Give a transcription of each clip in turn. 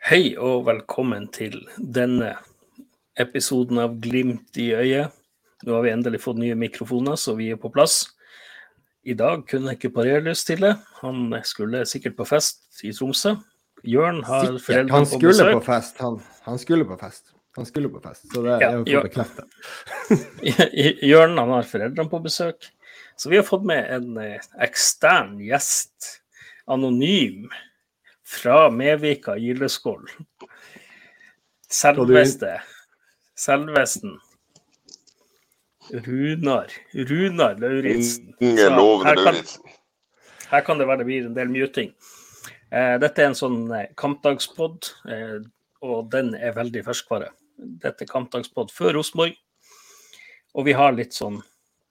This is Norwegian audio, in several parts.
Hei og velkommen til denne episoden av Glimt i øyet. Nå har vi endelig fått nye mikrofoner, så vi er på plass. I dag kunne ikke Parelius stille. Han skulle sikkert på fest i Tromsø. Jørn har Sikkert. besøk. Han på skulle på fest. Han, han skulle på fest. Han skulle på fest, så det er jo ja. bekreftet. Jørn han har foreldrene på besøk. Så vi har fått med en eh, ekstern gjest, anonym, fra Medvika Gildeskål. Selveste, Selvesten. Runar, Runar Lauritzen. Inge her kan- Lauritzen. Her kan det være det blir en del muting. Eh, dette er en sånn eh, kampdagspod, eh, og den er veldig ferskvare. Dette er kampdagspod før Rosenborg. Og vi har litt sånn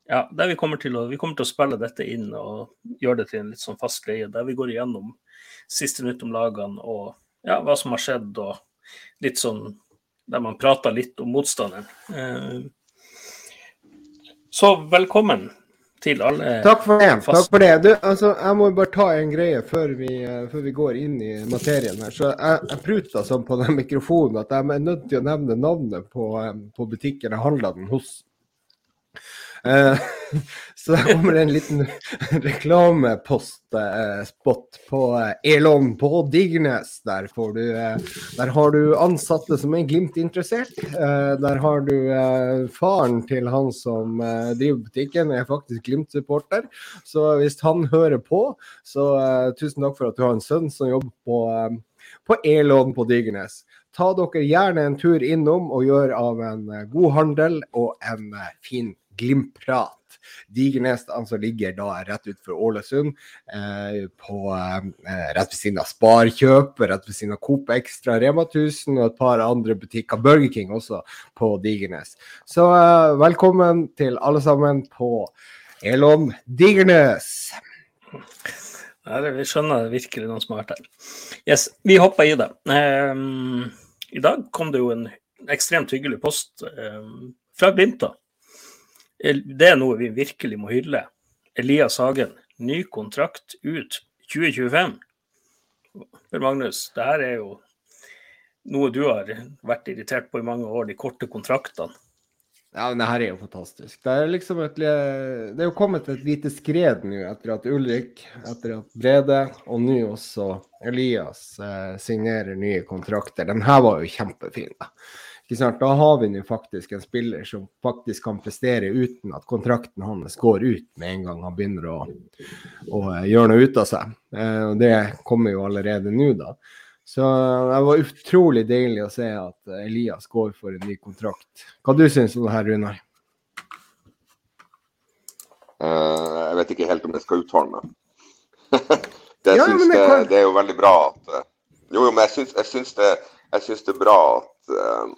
Ja, vi kommer å, vi kommer til å spille dette inn og gjøre det til en litt sånn fast greie, der vi går igjennom siste nytt om lagene og ja, hva som har skjedd, og litt sånn der man prater litt om motstanderen. Eh, så velkommen til alle. Takk for det. Fast. Takk for det. Du, altså, jeg må bare ta en greie før vi, eh, før vi går inn i materien her. Så jeg, jeg pruta sånn på den mikrofonen at jeg er nødt til å nevne navnet på, eh, på butikken jeg handla den hos. Eh, så der kommer det en liten reklamepost-spot på eh, Elon på Dignes. Der, du, eh, der har du ansatte som er Glimt-interessert. Eh, der har du eh, faren til han som eh, driver butikken, er faktisk Glimt-supporter. Så hvis han hører på, så eh, tusen takk for at du har en sønn som jobber på, eh, på Elon på Digernes. Ta dere gjerne en tur innom og gjør av en eh, god handel og en eh, fin Glimt-prat. Digernes altså ligger da rett utenfor Ålesund, eh, på, eh, rett ved siden av Sparkjøp, rett ved siden av Coop Extra, Rema 1000 og et par andre butikker. Burger King også på Digernes. Så eh, velkommen til alle sammen på Elon Digernes. Vi skjønner virkelig noen som har vært her. Yes, vi hopper i det. Ehm, I dag kom det jo en ekstremt hyggelig post ehm, fra Glimt. Det er noe vi virkelig må hylle. Elias Hagen, ny kontrakt ut 2025. Per Magnus, det her er jo noe du har vært irritert på i mange år, de korte kontraktene. Ja, men det her er jo fantastisk. Det er liksom et, det er jo kommet et lite skred nå etter at Ulrik, etter at Brede og nå også Elias eh, signerer nye kontrakter. Den her var jo kjempefin. Da. Da har vi nå faktisk en spiller som faktisk kan prestere uten at kontrakten hans går ut med en gang han begynner å, å gjøre noe ut av seg. Eh, og det kommer jo allerede nå, da. Så det var utrolig deilig å se at Elias går for en ny kontrakt. Hva du syns om det her, Runar? Eh, jeg vet ikke helt om jeg skal uttale meg. det, Ja, det det, kan- det er jo veldig bra at eh, Jo, jo, men jeg syns, jeg syns, det, jeg syns det er bra at eh,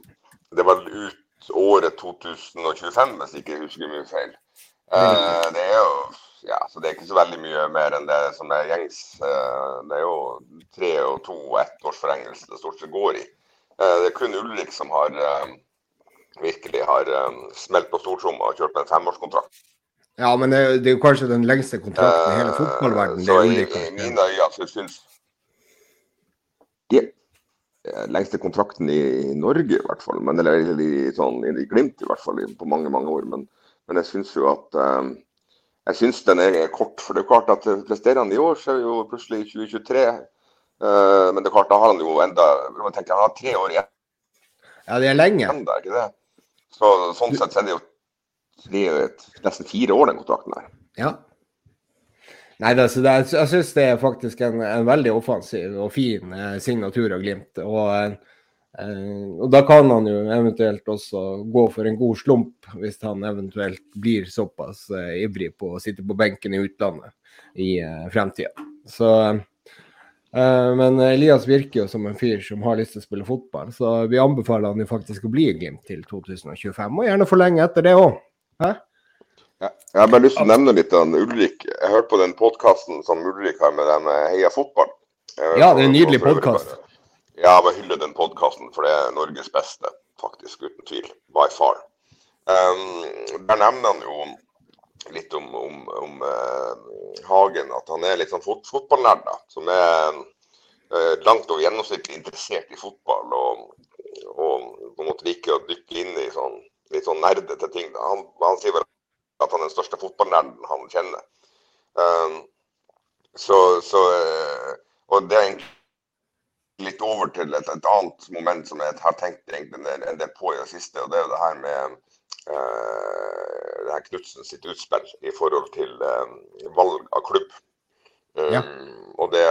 det var ut året 2025, hvis ikke jeg husker mye feil. Uh, det er jo ja, så det er ikke så veldig mye mer enn det som er gjengs. Eh, det er jo tre og to og ett års forengelse det stort sett går i. Eh, det er kun Ulrik som har virkelig har smelt på stortromma og kjørt med en femårskontrakt. Ja, men det, er jo- det er jo kanskje den lengste kontrakten i hele fotballverdenen. Så Det i, er Ulrik i mine øyne så syns de eh, lengste kontrakten i, Norge i hvert fall, men eller i, sånn, i Glimt i hvert fall på mange mange år. Men, men jeg syns jo at eh, jeg syns den er kort. For det er klart at presterer han i år, så er jo plutselig i 2023. Eh, men det er klart, da har han jo enda man tenker, Han har tre år igjen Ja, det er lenge. enda, ikke det? Så sånn sett så er det jo tre, nesten fire år, den kontrakten her. Ja. Nei, det, det, jeg syns det er faktisk en, en veldig offensiv og fin eh, signatur av Glimt. Og, eh, og da kan han jo eventuelt også gå for en god slump, hvis han eventuelt blir såpass eh, ivrig på å sitte på benken i utlandet i fremtida. Så Men Elias virker jo som en fyr som har lyst til å spille fotball, så vi anbefaler han jo faktisk å bli i Glimt til 2025, og gjerne forlenge etter det òg. Jeg har bare lyst til å nevne litt om Ulrik. Jeg hørte på den podkasten som Ulrik har med dem eh, Heia fotball. Ja, det er en nydelig podkast. podcast. Ja, må hylle den podkasten, for det er Norges beste, faktisk, uten tvil. By far. Um, der nevner han jo litt om, om, om uh, Hagen, at han er litt sånn fot fotballnerd. Som er uh, langt over gjennomsnittlig interessert i fotball. Og, og på en måte liker å dykke inn i sånn, litt sånn nerdete ting. Han, han sier vel at han er den største fotballnerden han kjenner. Um, så, så, eh, og det er egentlig litt over til et, et, annet moment som jeg har tenkt egentlig en del på i det siste. og Det er jo det her med uh, det her Knutsen sitt utspill i forhold til uh, valg av klubb. Um, ja. Og det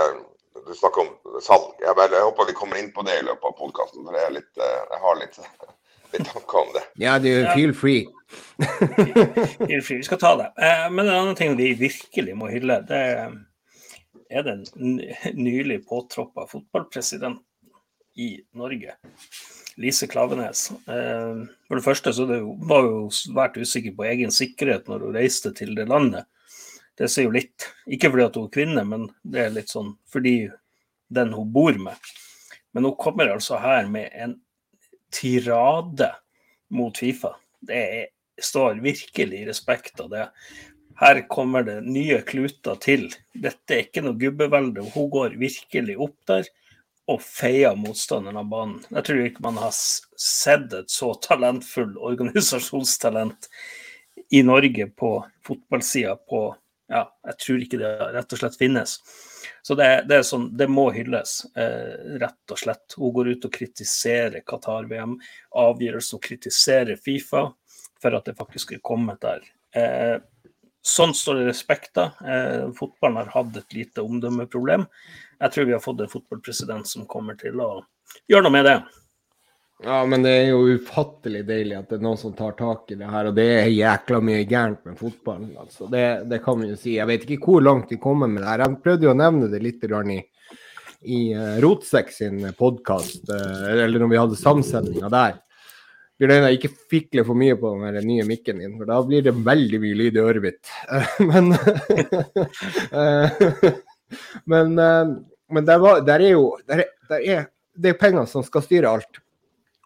du snakker om salg. Jeg, bare, jeg, håper vi kommer inn på det i løpet av podkasten. Jeg, jeg, har litt, litt tanker om det. Ja, du feel free. Vi skal ta det. men en annen ting vi virkelig må hylle, det er den nylig påtroppa fotballpresidenten i Norge, Lise Klavenes. Eh, for det første så var hun svært usikker på egen sikkerhet når hun reiste til det landet. Det sier jo litt. Ikke fordi hun er kvinne, men det er litt sånn fordi den hun bor med. Men hun kommer altså her med en tirade mot Fifa. Det er, står virkelig i respekt av det. Her kommer det nye kluter til. Dette er ikke noe gubbevelde. Hun går virkelig opp der og feier motstanderen av banen. Jeg tror ikke man har sett et så talentfull organisasjonstalent i Norge på fotballsida på Ja, jeg tror ikke det rett og slett finnes. Så det, det, sånn, det må hylles, eh, rett og slett. Hun går ut og kritiserer Qatar-VM, avgjørelsen og kritiserer Fifa for at det faktisk er kommet der. Eh, Sånn står det respekt av. Eh, fotballen har hatt et lite omdømmeproblem. Jeg tror vi har fått en fotballpresident som kommer til å gjøre noe med det. Ja, men det er jo ufattelig deilig at det er noen som tar tak i det her. Og det er jækla mye gærent med fotballen. Altså. Det, det, kan vi jo si. Jeg vet ikke hvor langt de kommer med det her. Jeg prøvde jo å nevne det litt i, i Rotsek sin podkast, eh, eller når vi hadde samsendinga der. Bjørn ikke fikle for mye på den nye mikken din, for da blir det veldig mye lyd i øret mitt. men men, men der, var, der, er jo der er, der er, Det er penger som skal styre alt.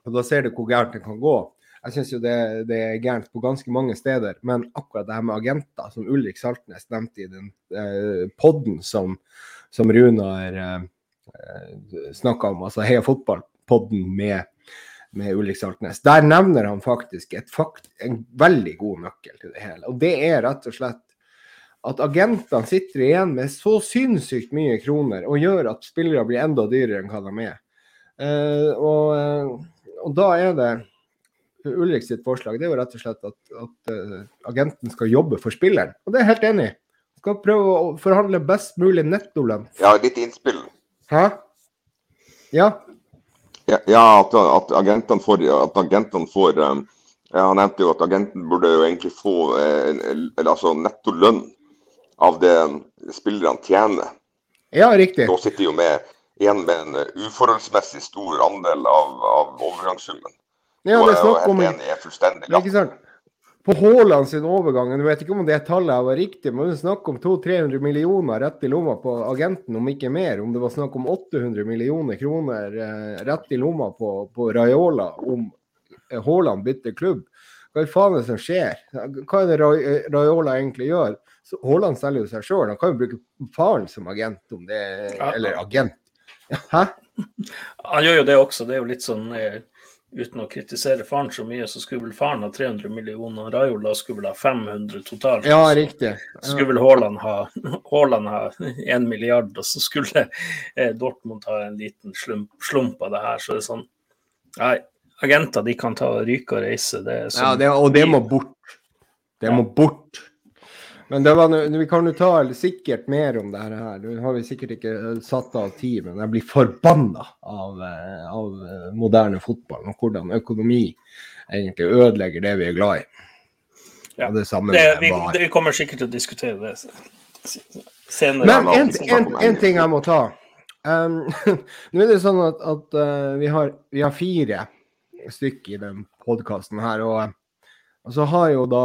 Og da ser du hvor gærent det kan gå. Jeg syns jo det, det, er gærent på ganske mange steder, men akkurat det her med agenter, som Ulrik Saltnes nevnte i den eh, podden som, som Runar eh, eh snakka om, altså Heia fotball-podden med med Ulrik Saltnes. Der nevner han faktisk fakt, en veldig god nøkkel til det hele. Og det er rett og slett at agentene sitter igjen med så sinnssykt mye kroner og gjør at spillere blir enda dyrere enn hva de er. Uh, og, uh, og, da er det Ulrik sitt forslag det er jo rett og slett at, at uh, agenten skal jobbe for spilleren. Og det er jeg helt enig i. Skal prøve å forhandle best mulig nettolønn. Ja, litt innspill. Hæ? Ja, ja, at, at agentene får, at agentene får um, ja, Han nevnte jo at agenten burde jo egentlig få eh, altså netto lønn av det spillerne tjener. Ja, riktig. Da sitter jo med, igjen med en uforholdsmessig stor andel av, av overgangssummen. Ja, det er snakk om enig, er fullstendig sant? På Haaland sin overgang, jeg vet ikke om det tallet var riktig, men det er snakk om 200-300 millioner rett i lomma på agenten, om ikke mer. Om det var snakk om 800 millioner kroner eh, rett i lomma på, på Raiola om eh, Haaland bytter klubb. Hva faen er det som skjer? Hva er det Raiola egentlig gjør? Haaland selger jo seg sjøl. Han kan jo bruke faren som agent, om det Eller agent. Hæ? Han gjør jo det også. Det er jo litt sånn eh, uten å kritisere faren så mye, så skulle vel faren ha 300 millioner. Raiola skulle vel ha 500 totalt. Ja, riktig. Ja. Skulle vel Haaland ha, Haaland ha 1 milliard, og så skulle eh, Dortmund ha en liten slump, slump, av det her. Så det er sånn Nei, agenter de kan ta ryke og reise. Det sånn, ja, det, og det må bort. Det må bort. Men det var, vi kan jo ta sikkert mer om det her. Nå har vi sikkert ikke satt av tid, men jeg blir forbanna av, eh, av, eh, moderne fotball og hvordan økonomi egentlig ødelegger det vi er glad i. Ja, det det, vi, det, vi, kommer sikkert til å diskutere det senere. Men en, en, en ting jeg må ta. Um, nå er det sånn at, at uh, vi, har, vi, har, fire stykker i den podkasten her. og og så har jo da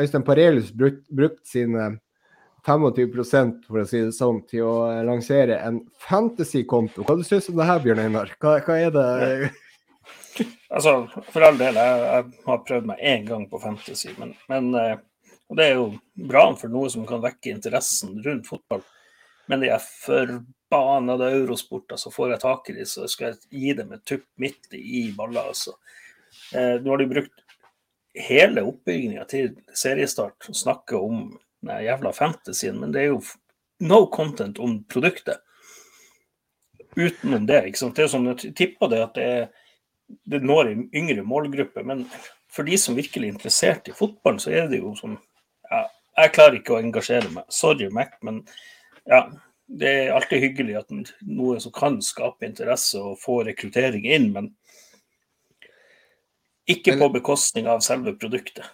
Øystein Parelius brukt, brukt sine 25 for å si det sånn, til å lansere en fantasy-konto. Hva syns du om det her, Bjørn Einar? Hva, hva, er det Altså, for all del, jeg, jeg har prøvd meg én gang på fantasy, men, men eh, det er jo bra for noe som kan vekke interessen rundt fotball. Men de er forbanede eurosporter, så får jeg tak i de, så skal jeg gi dem et tupp midt i balla. Altså. Eh, nå har de brukt hele oppbygninga til seriestart og snakke om den jævla fantasyen, men det er jo no content om produktet. Utenom det. ikke sant? Det er sånn, Jeg tipper det at det, det når en yngre målgruppe, men for de som virkelig er interessert i fotballen, så er det jo sånn ja, Jeg klarer ikke å engasjere meg. Sorry, Mac, men ja, det er alltid hyggelig at noe som kan skape interesse og få rekruttering inn, men ikke på bekostning av selve produktet.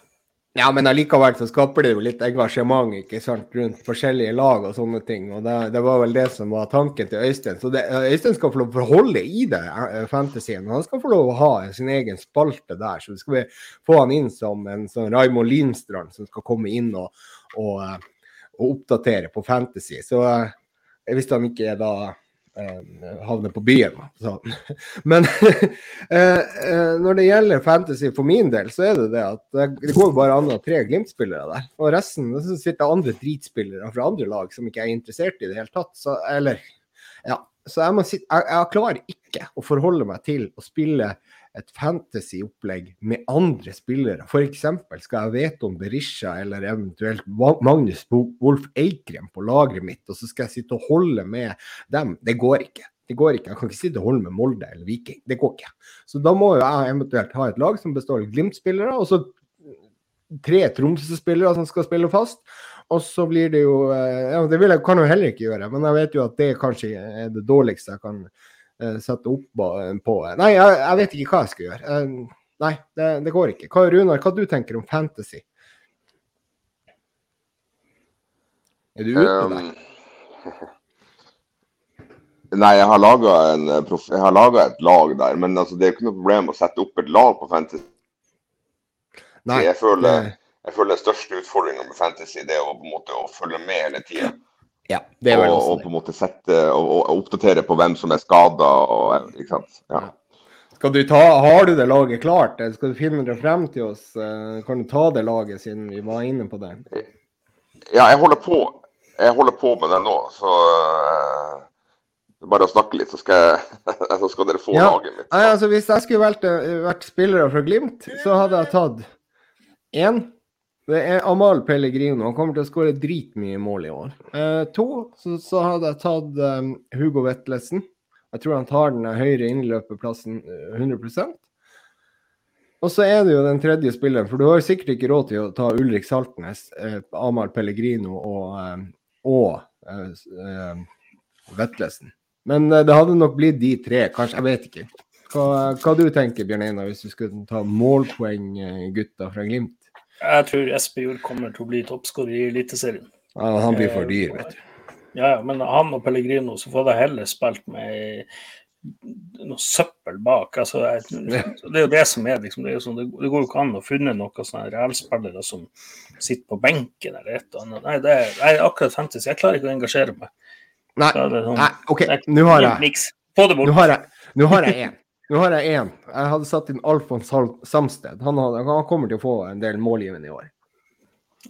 Ja, men allikevel så skaper det jo litt engasjement ikke sant, rundt forskjellige lag og sånne ting. og Det, det var vel det som var tanken til Øystein. Så det, Øystein skal få lov å holde i det, fantasyen. fantasien. Han skal få lov å ha sin egen spalte der. Så skal vi få han inn som en sånn Raymond Lindstrand som skal komme inn og, og, uh, og oppdatere på fantasy. Så hvis han ikke er da eh, havne på byen. Så. Men eh, eh, når det gjelder fantasy for min del, så er det det at det går bare an å ha tre Glimt-spillere der. Og resten så sitter andre dritspillere fra andre lag som ikke er interessert i det hele tatt. Så, eller, ja. så jeg, må si, jeg, jeg klarer ikke å forholde meg til å spille et fantasy-opplegg med andre spillere. F.eks. skal jeg vite om Berisha eller eventuelt Magnus Wolf Eikrem på lageret mitt, og så skal jeg sitte og holde med dem. Det går ikke. Det går ikke. Jeg kan ikke sitte og holde med Molde eller Viking. Det går ikke. Så da må jeg eventuelt ha et lag som består av Glimt-spillere, og så tre Tromsø-spillere som skal spille fast. Og så blir det jo eh, Ja, det vil jeg, kan jeg heller ikke gjøre, men jeg vet jo at det kanskje er det dårligste jeg kan Eh, sette opp på Nei, jeg, jeg, vet ikke hva jeg skal gjøre. Eh, nei, det, det går ikke. Hva, Runar, hva du tenker om fantasy? Er du ute der? Um, nei, jeg har laga et lag der, men altså, det er ikke noe problem å sette opp et lag på fantasy. Nei, jeg føler, jeg føler den største utfordringa med fantasy det er å, på en måte, å følge med hele tida. Ja, det er vel og, og på en måte sette og, og oppdatere på hvem som er skada. Ja. Ta, har du det laget klart? Skal du finne det frem til oss? Eh, kan du ta det laget, siden vi var inne på det? Ja, jeg holder på, jeg holder på med det nå. Så uh, bare å snakke litt, så skal, jeg, så skal dere få ja. laget mitt. Nei, altså, hvis jeg skulle vært, eh, vært spillere fra Glimt, så hadde jeg tatt én det er Amal Pellegrino. Han kommer til å skåre dritmye mål i år. Eh, to, så, så, hadde jeg tatt um, Hugo Vetlesen. Jeg tror han tar den høyre innløperplassen 100 eh, Og så er det jo den tredje spilleren, for du har sikkert ikke råd til å ta Ulrik Saltnes, eh, Amal Pellegrino og, eh, og eh, Vetlesen. Men eh, det hadde nok blitt de tre, kanskje. Jeg vet ikke. Hva, hva du tenker Bjørn Einar, hvis du skulle ta målpoeng, gutta fra Glimt? Jeg tror Espejord kommer til å bli toppskårer i Eliteserien. Ja, han blir for dyr, vet du. Ja, men han og Pellegrino, så får de heller spilt med noe søppel bak. Altså, det er jo det som er liksom, det, er sånn, det, går jo ikke an å finne noen sånne realspillere som sitter på benken eller et eller annet. Nei, det er, jeg er akkurat fantasy. Jeg klarer ikke å engasjere meg. Nei, sånn, nei OK, nå har jeg Få det bort. Nå har jeg én. Nå har jeg én. Jeg hadde satt inn Alfons Samsted. Han, hadde, han, kommer til å få en del målgivende i år.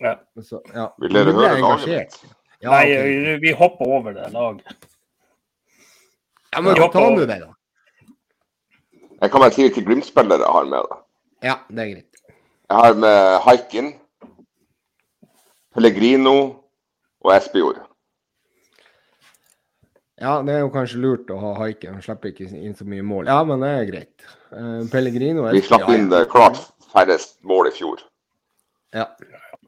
Ja. Så, ja. Vil dere høre laget? Ja, Nei, okay. vi hopper over det laget. Ja, men ta nå det, da. Jeg kan bare si hvilke Glimt-spillere jeg har med. da. Ja, det er greit. Jeg har med Haikin, Pellegrino og Espejord. Ja, det er jo kanskje lurt å ha haiken. Han slipper ikke inn så mye mål. Ja, men det er greit. Uh, Pellegrino er Vi slapp inn det klart færrest mål i fjor. Ja.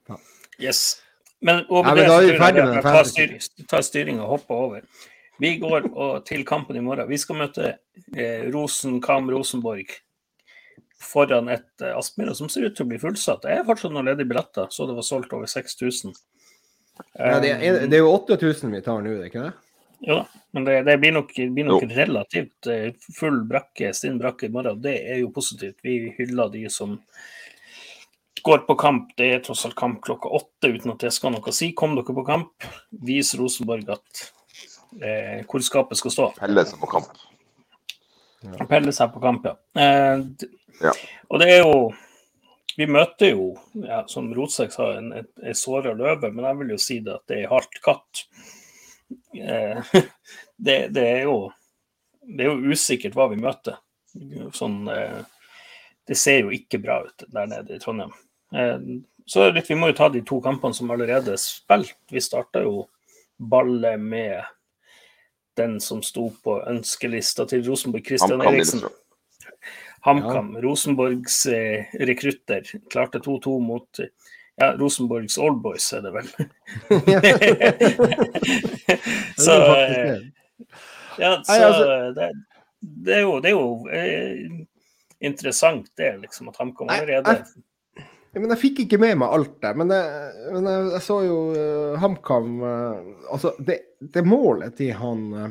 ja. Yes. Men over ja, men det, jeg ta, styr, ta styring og hoppe over. Vi går og, til kampen i morgen. Vi skal møte eh, Rosen Kam Rosenborg foran et eh, Aspmyra som ser ut til å bli fullsatt. Det er fortsatt noen ledige billetter, så det var solgt over 6000. Ja, det, er, det er jo 8000 vi tar nå, det er ikke det? Jo da, men det, det blir nok, blir nok relativt eh, full brakke, stinn brakke i morgen. Det er jo positivt. Vi hyller de som går på kamp. Det er tross alt kamp klokka åtte, uten at det skal noe si. Kom dere på kamp. Vis Rosenborg at eh, hvor skapet skal stå. Pelle seg på kamp. Ja. Pelle seg på kamp, ja. Eh, ja. Og det er jo Vi møter jo, ja, som Rotsek sa, en, en, en såra løve, men jeg vil jo si det at det er hardt katt. Eh, det, det, er jo, det er jo usikkert hva vi møter. Sånn, eh, det ser jo ikke bra ut der nede i Trondheim. Eh, så litt, Vi må jo ta de to kampene som allerede er spilt. Vi starta jo ballet med den som sto på ønskelista til Rosenborg, Christian Eriksen. HamKam, ja. Rosenborgs rekrutter, klarte 2-2 mot ja, Rosenborgs Oldboys, er det vel. så eh, ja, så altså- det, det, er jo, det er jo eh, interessant, det, liksom, at HamKam allerede ja, men Jeg fikk ikke med meg alt der. Men jeg, men jeg, jeg så jo uh, HamKam uh, Altså, det, det, målet til han uh,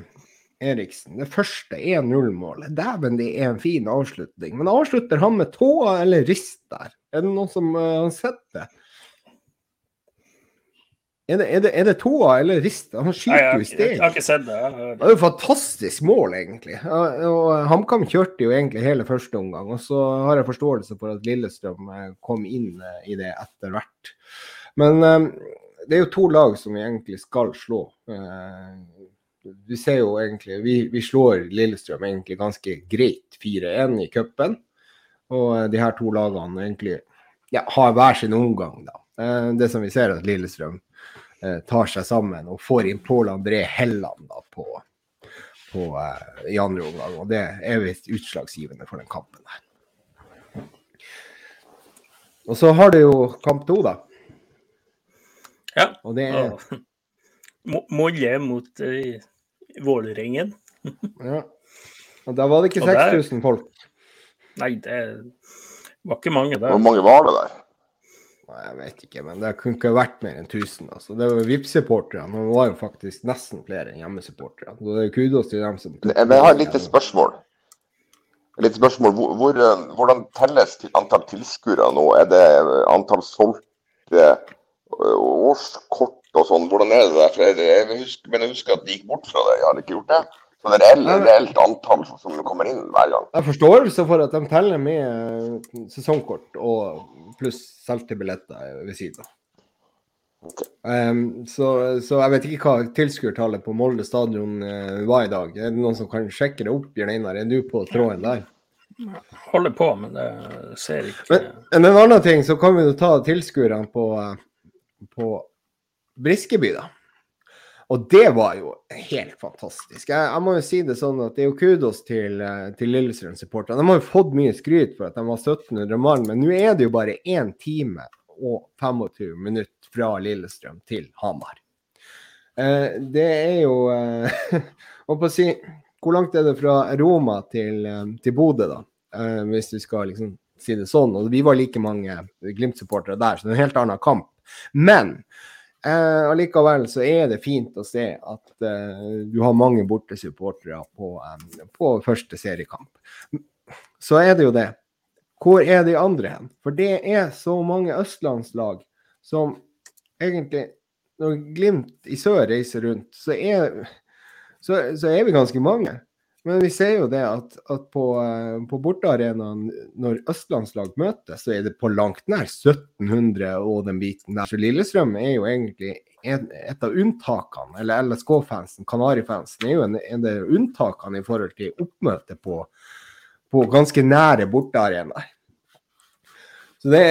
Eriksen, det første 1-0-målet, dæven, det er en fin avslutning. Men avslutter han med tåa eller rist der? Er det noen som har sett det? Er det, er, det, er det, tåa eller rista? Han skyter jo i steg. Jeg har ikke sett det. Det er jo fantastisk mål, egentlig. Og HamKam kjørte jo egentlig hele første omgang. Og så har jeg forståelse for at Lillestrøm eh, kom inn eh, i det etter hvert. Men um, det er jo to lag som vi egentlig skal slå. Du vi ser jo egentlig Vi, vi slår Lillestrøm egentlig ganske greit 4-1 i cupen. Og de her to lagene egentlig ja, har hver sin omgang, da. Det som vi ser, at Lillestrøm Eh, tar seg sammen og får inn Pål André Helland da, på, på, uh, i andre omgang. Og det er visst utslagsgivende for den kampen her. Og så har du jo kamp to, da. Ja. Og det er Molde mot uh, Vålerengen. ja. Og da var det ikke 6000 folk. Nei, det var ikke mange der. Hvor mange var det der? Jeg vet ikke, men det kunne ikke vært mer enn 1000. Altså. Det var VIP-supporterne, og det var jo faktisk nesten flere enn hjemmesupporterne. Så det er kudos til dem som Men Jeg har et lite spørsmål. Litt spørsmål. Hvor, hvor, eh, hvordan telles til antall tilskuere nå? Er det antall solgte eh, årskort og sånn? Hvordan er det der? Jeg, jeg husker, men jeg husker at de gikk bort fra det. Jeg har ikke gjort det? Så det er reelt, reelt antall som kommer inn hver gang. Jeg har forståelse for at de teller med eh, sesongkort og pluss solgte billetter ved siden av. Okay. Um, så, så, jeg vet ikke hva tilskuertallet på Molde stadion uh, var i dag. Er det noen som kan sjekke det opp, Bjørn Einar? Er du på tråden der? Holder på, men det ser ikke Men, men en annen ting, så kan vi jo ta tilskuerne på, uh, på Briskeby, da. Og det var jo helt fantastisk. Jeg, jeg, må jo si det sånn at det er jo kudos til, eh, til Lillestrøm-supporterne. De har jo fått mye skryt for at de var 1700 mann, men nå er det jo bare 1 time og 25 minutter fra Lillestrøm til Hamar. Eh, det er jo eh, å si, Hvor langt er det fra Roma til, eh, til Bodø, da? Eh, hvis du skal liksom si det sånn. Og vi var like mange Glimt-supportere der, så det er en helt annen kamp. Men Eh, allikevel så er det fint å se at eh, du har mange bortesupportere på, eh, på første seriekamp. Så er det jo det. Hvor er de andre hen? For det er så mange østlandslag som egentlig Når Glimt i sør reiser rundt, så er, så, så er vi ganske mange. Men vi ser jo det at, at på, eh, på bortearenaen, når østlandslag møtes, så er det på langt nær 1700 og den biten der. Så Lillestrøm er jo egentlig et, et av unntakene, eller LSK-fansen, Kanarifansen, er jo en, en av unntakene i forhold til oppmøte på, på ganske nære bortearenaer. Så det,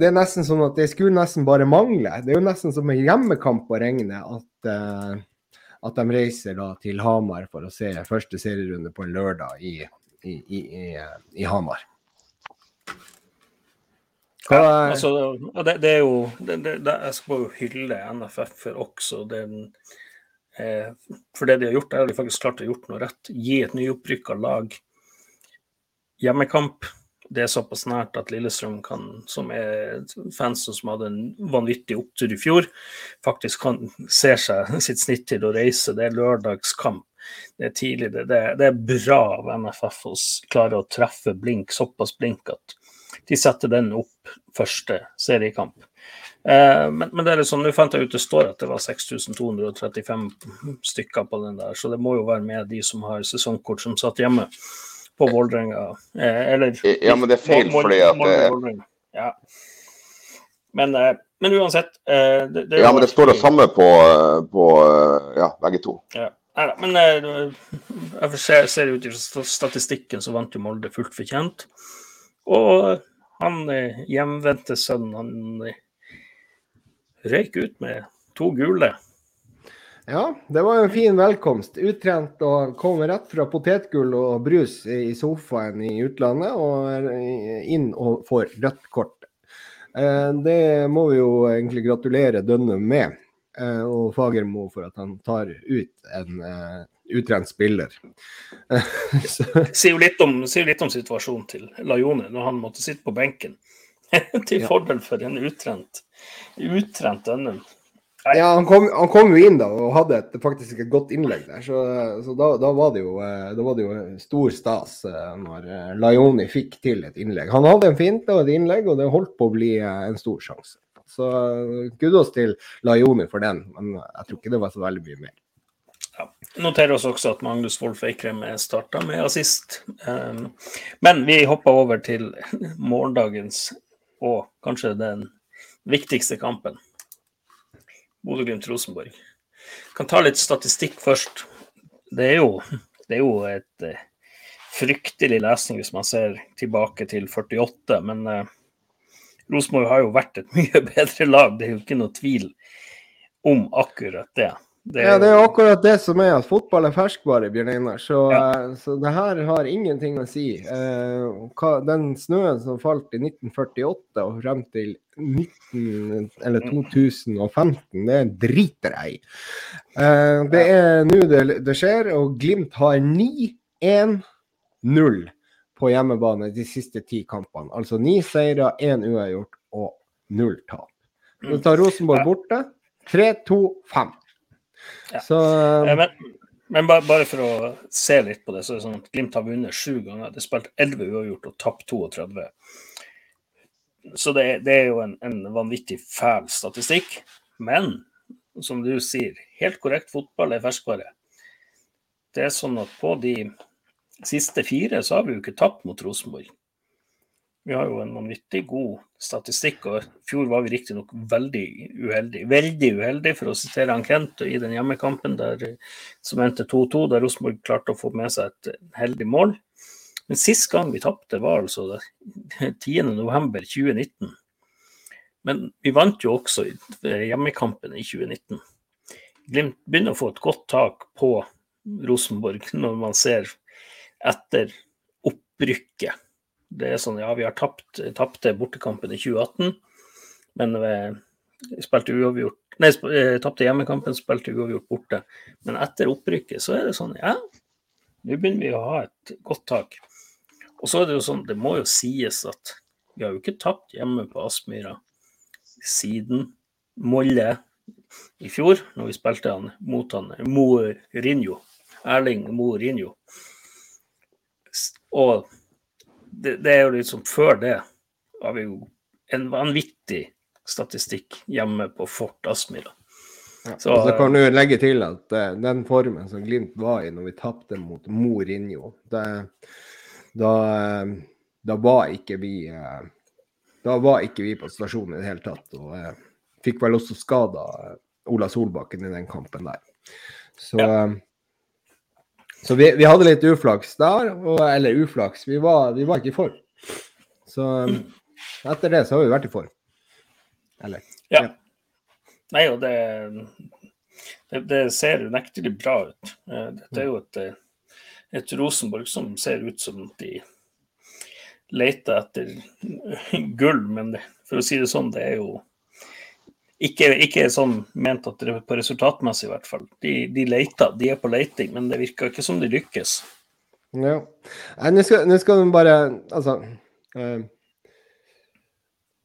det, er nesten sånn at det skulle nesten bare mangle. Det er jo nesten som en hjemmekamp å regne at uh, at de reiser da til Hamar for å se første serierunde på en lørdag i, i, i, i Hamar. Hva... Ja, altså, det, det, er jo det, det, Jeg skal jo hylle NFF for også den eh, For det de har gjort, er de faktisk klart å gjort noe rett. Gi et nyopprykka lag hjemmekamp det er såpass nært at Lillestrøm, kan, som er fansen som hadde en vanvittig opptur i fjor, faktisk kan, se seg sitt snitt til å reise. Det er lørdagskamp. Det er tidlig. Det, det, det er bra av NFF å klare å treffe blink, såpass blink at de setter den opp første seriekamp. Eh, men, men, det er liksom, nå fant jeg ut det står at det var 6235 stykker på den der, så det må jo være med de som har sesongkort som satt hjemme på Vålerenga. Eh, eller Ja, men det er feil fordi at Ja. Men eh, men uansett eh, det, det Ja, men det står det samme på, eh, på eh, ja, begge to. Ja. Neida, men eh, jeg ser, ser ut fra statistikken så vant jo Molde fullt fortjent. Og han eh, hjemvendte sønnen, han eh, røyk ut med to gule. Ja, det var en fin velkomst. Uttrent og kom rett fra potetgull og brus i sofaen i utlandet, og inn og får rødt kort. Eh, Det må vi jo egentlig gratulere Dønnum med, eh, og Fagermo for at han tar ut en eh, utrent spiller. Sier jo litt om, litt om situasjonen til Lajone når han måtte sitte på benken. til fordel for en utrent, utrent Dønnum. Ja, han kom, han kom jo inn da og hadde et, faktisk et godt innlegg der, så, så da, da, var det jo, eh, da var det jo stor stas eh, når eh, Laioni fikk til et innlegg. Han hadde en finte og et innlegg, og det holdt på å bli en stor sjanse. Så kudos til Laioni for den, men jeg tror ikke det var så veldig mye mer. Ja. Noterer oss også at Magnus Wolff Eikrem starta med assist. Um, men vi hopper over til morgendagens og kanskje den viktigste kampen. Bodø-Glimt-Rosenborg. Kan ta litt statistikk først. Det er jo, det er jo et uh, fryktelig lesning hvis man ser tilbake til 48, men uh, Rosenborg har jo vært et mye bedre lag. Det er jo ikke noe tvil om akkurat det. Det Ja, det er akkurat det som er at fotball er ferskvare, Bjørn Einar. Så, Ja. så det her har ingenting å si. Eh, den snøen som falt i 1948 og frem til 19, eller 2015, det driter jeg i. Eh, det er nå det, det skjer, og Glimt har 9-1-0 på hjemmebane de siste ti kampene. Altså ni seire, én uavgjort og null tap. Så tar Rosenborg borte. 3-2-5. Ja. Så Eh, Men, men bare, bare for å se litt på det, så er det sånn at Glimt har vunnet sju ganger. Det er spilt 11 uavgjort og tapt 32. Så det, det er jo en, en vanvittig fæl statistikk. Men som du sier, helt korrekt, fotball er ferskvare. Det er sånn at på de siste fire så har vi jo ikke tapt mot Rosenborg. Vi har jo en vanvittig god statistikk, og i fjor var vi riktignok veldig uheldige. Veldig uheldige, for å sitere han Kent i den hjemmekampen der, som endte 2-2, der Rosenborg klarte å få med seg et heldig mål. Men sist gang vi tapte, var altså det 10.11.2019. Men vi vant jo også hjemmekampen i 2019. Glimt begynner å få et godt tak på Rosenborg når man ser etter opprykket. Det er sånn, ja, vi har tapt tapte bortekampen i 2018, men vi spilte uavgjort Nei, eh, tapte hjemmekampen, spilte uavgjort borte. Men etter opprykket så er det sånn, ja, nå begynner vi å ha et godt tak. Og så er det jo sånn, det må jo sies at vi har jo ikke tapt hjemme på Aspmyra siden Molle i fjor, når vi spilte han mot han Mourinho. Erling Mourinho. Og det, det er jo liksom før det har vi jo en vanvittig statistikk hjemme på Fort Aspmyra. Ja, Så- og så kan du legge til at uh, den formen som Glimt var i når vi tapte mot Mourinho, det, da, eh, da var ikke vi uh, Da var ikke vi på stasjonen i det hele tatt. Og fikk vel også skada Ola Solbakken i den kampen der. Så, eh, så vi, vi hadde litt uflaks der. Og, eller uflaks, vi var, vi var ikke i form. Så eh, etter det så har vi vært i form. Eller? Ja. Nei, og det, det, det ser unektelig bra ut. Eh, Dette er jo et, eh, et Rosenborg som ser ut som de leter etter gull, men det, for å si det sånn, det er jo ikke, ikke sånn ment at det er på resultatmessig, i hvert fall. De, de leter, de er på leiting, men det virker ikke som de lykkes. Ja. Nå skal, nå skal du bare Altså eh,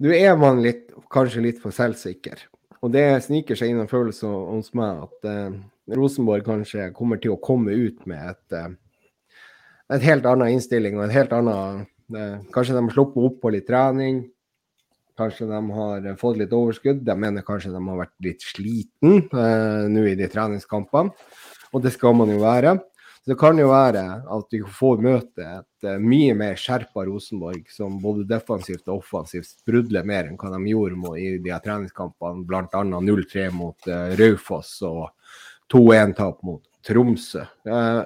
Nå er man litt, kanskje litt for selvsikker. Og det sniker seg inn en følelse hos meg at eh, Rosenborg kanskje kommer til å komme ut med et, eh, et helt annen innstilling og et helt annet Kanskje de slipper opp på litt trening. Kanskje de har eh, fått litt overskudd. Jeg mener kanskje de har vært litt sliten eh, nå i de treningskampene. Og det skal man jo være. Så det kan jo være at vi får møte et uh, mye mer skjerpa Rosenborg, som både defensivt og offensivt sprudler mer enn hva de gjorde i de treningskampene, bl.a. 0-3 mot eh, Raufoss og 2-1-tap mot Tromsø. Eh,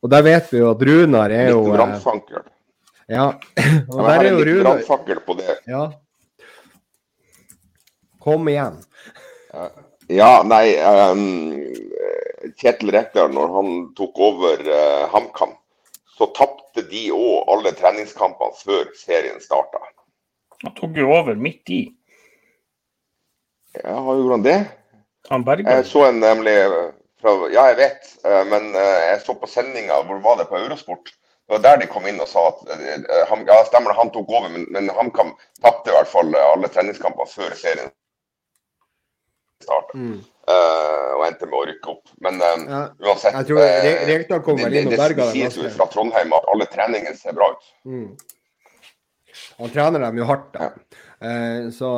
og der vet vi jo at Runar er jo Litt. Ja. og der er jo Runar brannfakkel på det. Ja. Kom igjen. Ja, nei um, Kjetil Rekdal, når han tok over uh, HamKam, så tapte de òg alle treningskampene før serien starta. Han tok jo over midt i. Ja, gjorde han det? Han berga. Jeg så en nemlig fra, Ja, jeg vet, uh, men uh, jeg så på sendinga, hvor var det på Eurosport? Det var der de kom inn og sa at han, ja, stemmer han tok over, men, men HamKam tapte i hvert fall alle treningskamper før serien starta. Mm. Uh, og endte med å rykke opp. Men um, ja. uansett Jeg tror Re Rekdal kom vel inn og berger dem. Det sies jo fra Trondheim at alle treningene ser bra ut. Mm. Han trener dem jo hardt, da. Ja. Uh, så,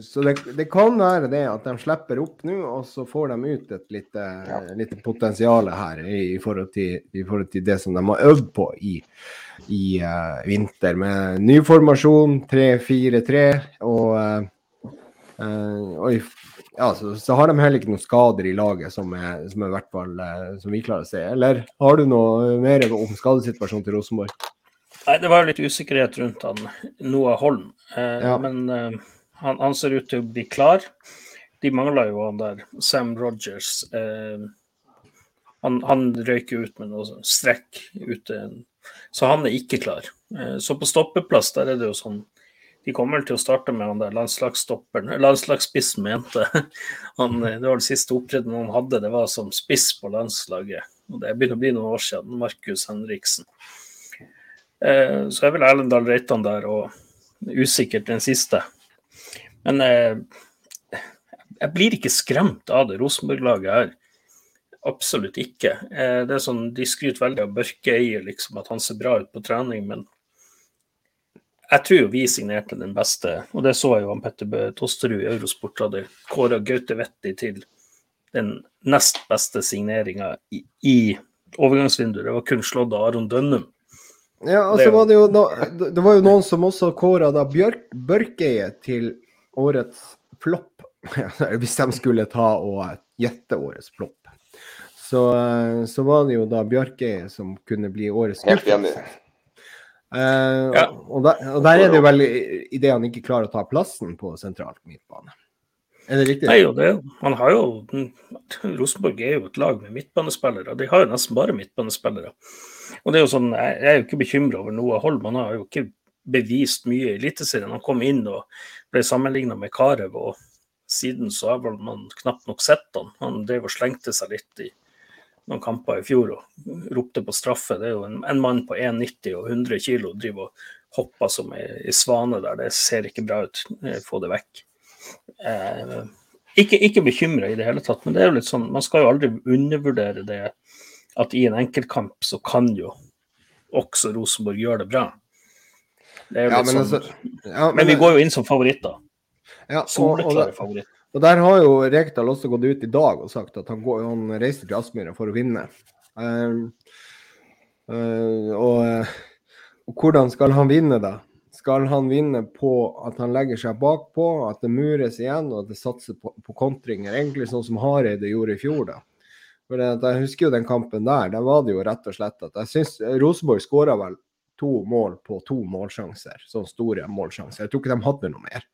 så det, det, kan være det at de slipper opp nå, og så får de ut et lite, ja. lite potensial her i, i, forhold til, i, forhold til, det som de har øvd på i, i uh, vinter. Med ny formasjon, 3-4-3, og, og i ja, så, så, har de heller ikke noen skader i laget som, er, som, er fall, eh, som vi klarer å se. Eller har du noe mer om skadesituasjonen til Rosenborg? Nei, Det var litt usikkerhet rundt han Noah Holm. Eh, ja. Men eh, han, han, ser ut til å bli klar. De mangler jo han der, Sam Rogers. Eh, han, han røyker ut med noe strekk ute. Så han er ikke klar. Eh, så på stoppeplass der er det jo sånn de kommer til å starte med han der landslagsstopperen, landslagsspissen mente. Han, det var den siste opptredenen han hadde, det var som spiss på landslaget. Og Det begynner å bli noen år siden. Markus Henriksen. Eh, så er vel Erlendal Reitan der, og usikkert den siste. Men eh, jeg blir ikke skremt av det Rosenborg-laget her. Absolutt ikke. Eh, det er sånn, De skryter veldig av Børkeie, liksom, at han ser bra ut på trening, men jeg tror vi signerte den beste, og det så jeg jo han Petter Tosterud i Eurosport hadde kåra Gaute Vetti til den nest beste signeringa i, i overgangsvinduet. Det var kun slått av Aron Dønnum. Ja, altså det, var det, jo no, det var jo noen som også kåra da Bjørk, Børkeie til årets flopp. Hvis de skulle ta og gjette årets flopp. Så, så var det jo da Bjørkeie som kunne bli årets enig. Uh, ja. og, der, og, der, er det jo vel idet han ikke klarer å ta plassen på sentralt midtbane. Er det riktig? Nei, jo, det, man har jo, Rosenborg er jo et lag med midtbanespillere. De har jo nesten bare midtbanespillere. Og det er jo sånn, Jeg er jo ikke bekymra over noe hold. Man har jo ikke bevist mye i Eliteserien. Han kom inn og ble sammenligna med Carew, og siden så har man knapt nok sett han. Han drev og slengte seg litt i noen kamper i fjor og ropte på straffe. Det er jo en, en mann på 1,90 og 100 kg driver og hopper som ei svane der. Det ser ikke bra ut. Eh, få det vekk. Eh, ikke ikke bekymra i det hele tatt, men det er jo litt sånn, man skal jo aldri undervurdere det at i en enkeltkamp så kan jo også Rosenborg gjøre det bra. Det er ja, men sånn, altså, ja, men, men, vi går jo inn som favoritter. Ja, Soleklare favoritter. Og Der har jo Rekdal også gått ut i dag og sagt at han, går, han reiser til Aspmyra for å vinne. Um, uh, og, og, hvordan skal han vinne, da? Skal han vinne på at han legger seg bakpå, at det mures igjen og at det satser på, på kontringer? Egentlig sånn som Hareide gjorde i fjor, da. For Jeg husker jo den kampen der. Der var det jo rett og slett at jeg syns Rosenborg skåra vel to mål på to målsjanser. Sånne store målsjanser. Jeg tror ikke de hadde noe mer.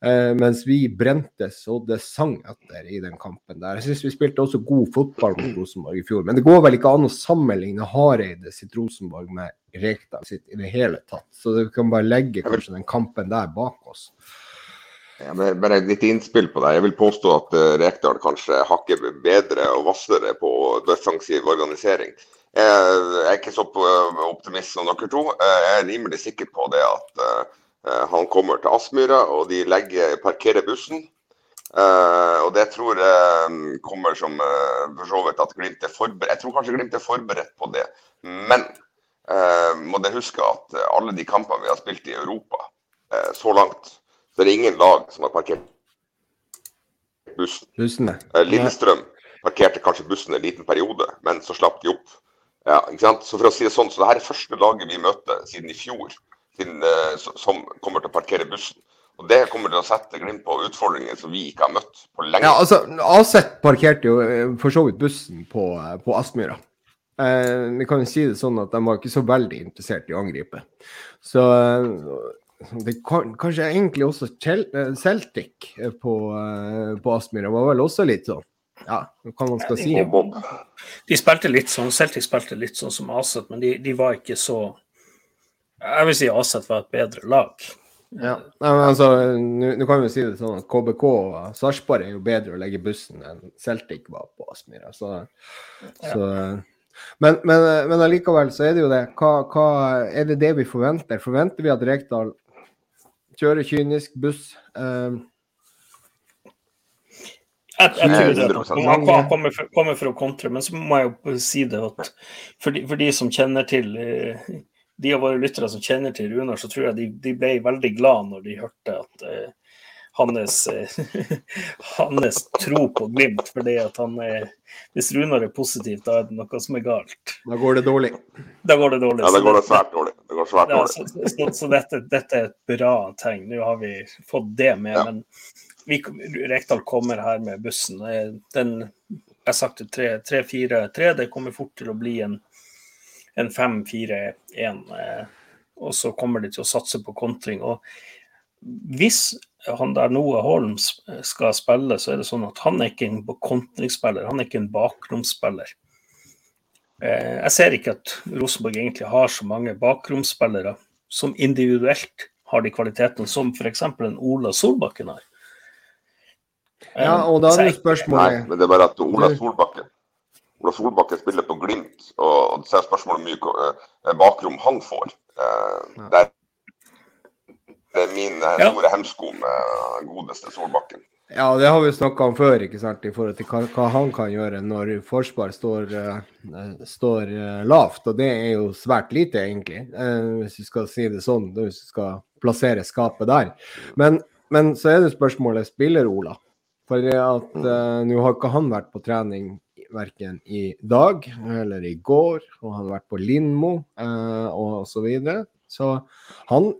Uh, mens vi brente så det sang etter i den kampen der. Jeg syns vi spilte også god fotball mot Rosenborg i fjor. Men det går vel ikke an å sammenligne Hareide sitt Rosenborg med Rekdal sitt i det hele tatt. Så vi kan bare legge kanskje den kampen der bak oss. Ja, bare litt innspill på det. Jeg vil påstå at uh, Rekdal kanskje hakker bedre og vassere på defensiv organisering. Jeg er ikke så optimist som dere to. Jeg er rimelig sikker på det at Eh, han kommer til Aspmyra, og de legger, parkerer bussen. Uh, og det tror jeg kommer som uh, for så vidt at Glimt er forberedt Jeg tror kanskje Glimt er forberedt på det. Men uh, må dere huske at alle de kampene vi har spilt i Europa så langt, så er det ingen lag som har parkert bussen. Bussene. Lillestrøm parkerte kanskje bussen en liten periode, men så slapp de opp. Ja, ikke sant? Så for å si det sånn, så det her er første laget vi møter siden i fjor eh, som kommer til å parkere bussen. Og Det kommer til å sette Glimt på utfordringer som vi ikke har møtt på lenge. Ja, altså, Aset parkerte jo eh, for så vidt bussen på, eh, på Aspmyra. Eh, vi kan jo si det sånn at de var ikke så veldig interessert i å angripe. Så det kan, kanskje egentlig også Celtic på, på Aspmyra var vel også litt sånn ja, hva man skal si. De spilte litt sånn, Celtic spilte litt sånn som Aset, men de, de var ikke så Jeg vil si Aset var et bedre lag. Ja, men altså, Nå kan vi si det sånn at KBK og Sarpsborg er jo bedre å legge bussen enn Celtic var på Aspmyra. Så, ja. så, men, men, men allikevel så er det jo det. Hva, hva, er det det vi forventer? Forventer vi at Rekdal kjører kynisk buss? Uh, jeg, jeg, tror det. Han kommer for, kommer for, å kontre, men så må jeg jo si det at for de, for de som kjenner til uh, de av våre lyttere som kjenner til Runar, så tror jeg de, de ble veldig glad når de hørte at eh, hans, eh, hans tro på Glimt. fordi at han er, Hvis Runar er positivt, da er det noe som er galt. Da går det dårlig. Da går det dårlig. Ja, det går det svært dårlig. Det går svært dårlig. Ja, så, så, så dette, dette, er et bra tegn. Nå har vi fått det med. Ja. men vi, Rekdal kommer her med bussen. Eh, den, jeg har sagt det 3-4-3. Det kommer fort til å bli en en 5-4-1. Eh, og så kommer de til å satse på kontring. og hvis han der Noah Holm skal spille, så er det sånn at han er ikke en kontringsspiller, han er ikke en bakromsspiller. Eh, jeg ser ikke at Rosenborg egentlig har så mange bakromsspillere som individuelt har de kvalitetene som f.eks. en Ola Solbakken har. Ja, og da er det spørsmålet Nei, men det er bare at Ola Solbakken Ola Solbakken spiller på Glimt, og så er spørsmålet mye eh, bakrom han får. Eh, det er min eh, store hemsko med godeste Solbakken. Ja, det har vi snakka om før, ikke sant, i forhold til hva, hva han kan gjøre når forsvar står, uh, står uh, lavt. Og det er jo svært lite, egentlig, uh, hvis vi skal si det sånn, hvis vi skal plassere skapet der. Men, men så er det spørsmålet spiller Ola. For at nå har ikke han vært på trening verken i dag eller i går, og han har vært på Lindmo eh, og så videre. Så han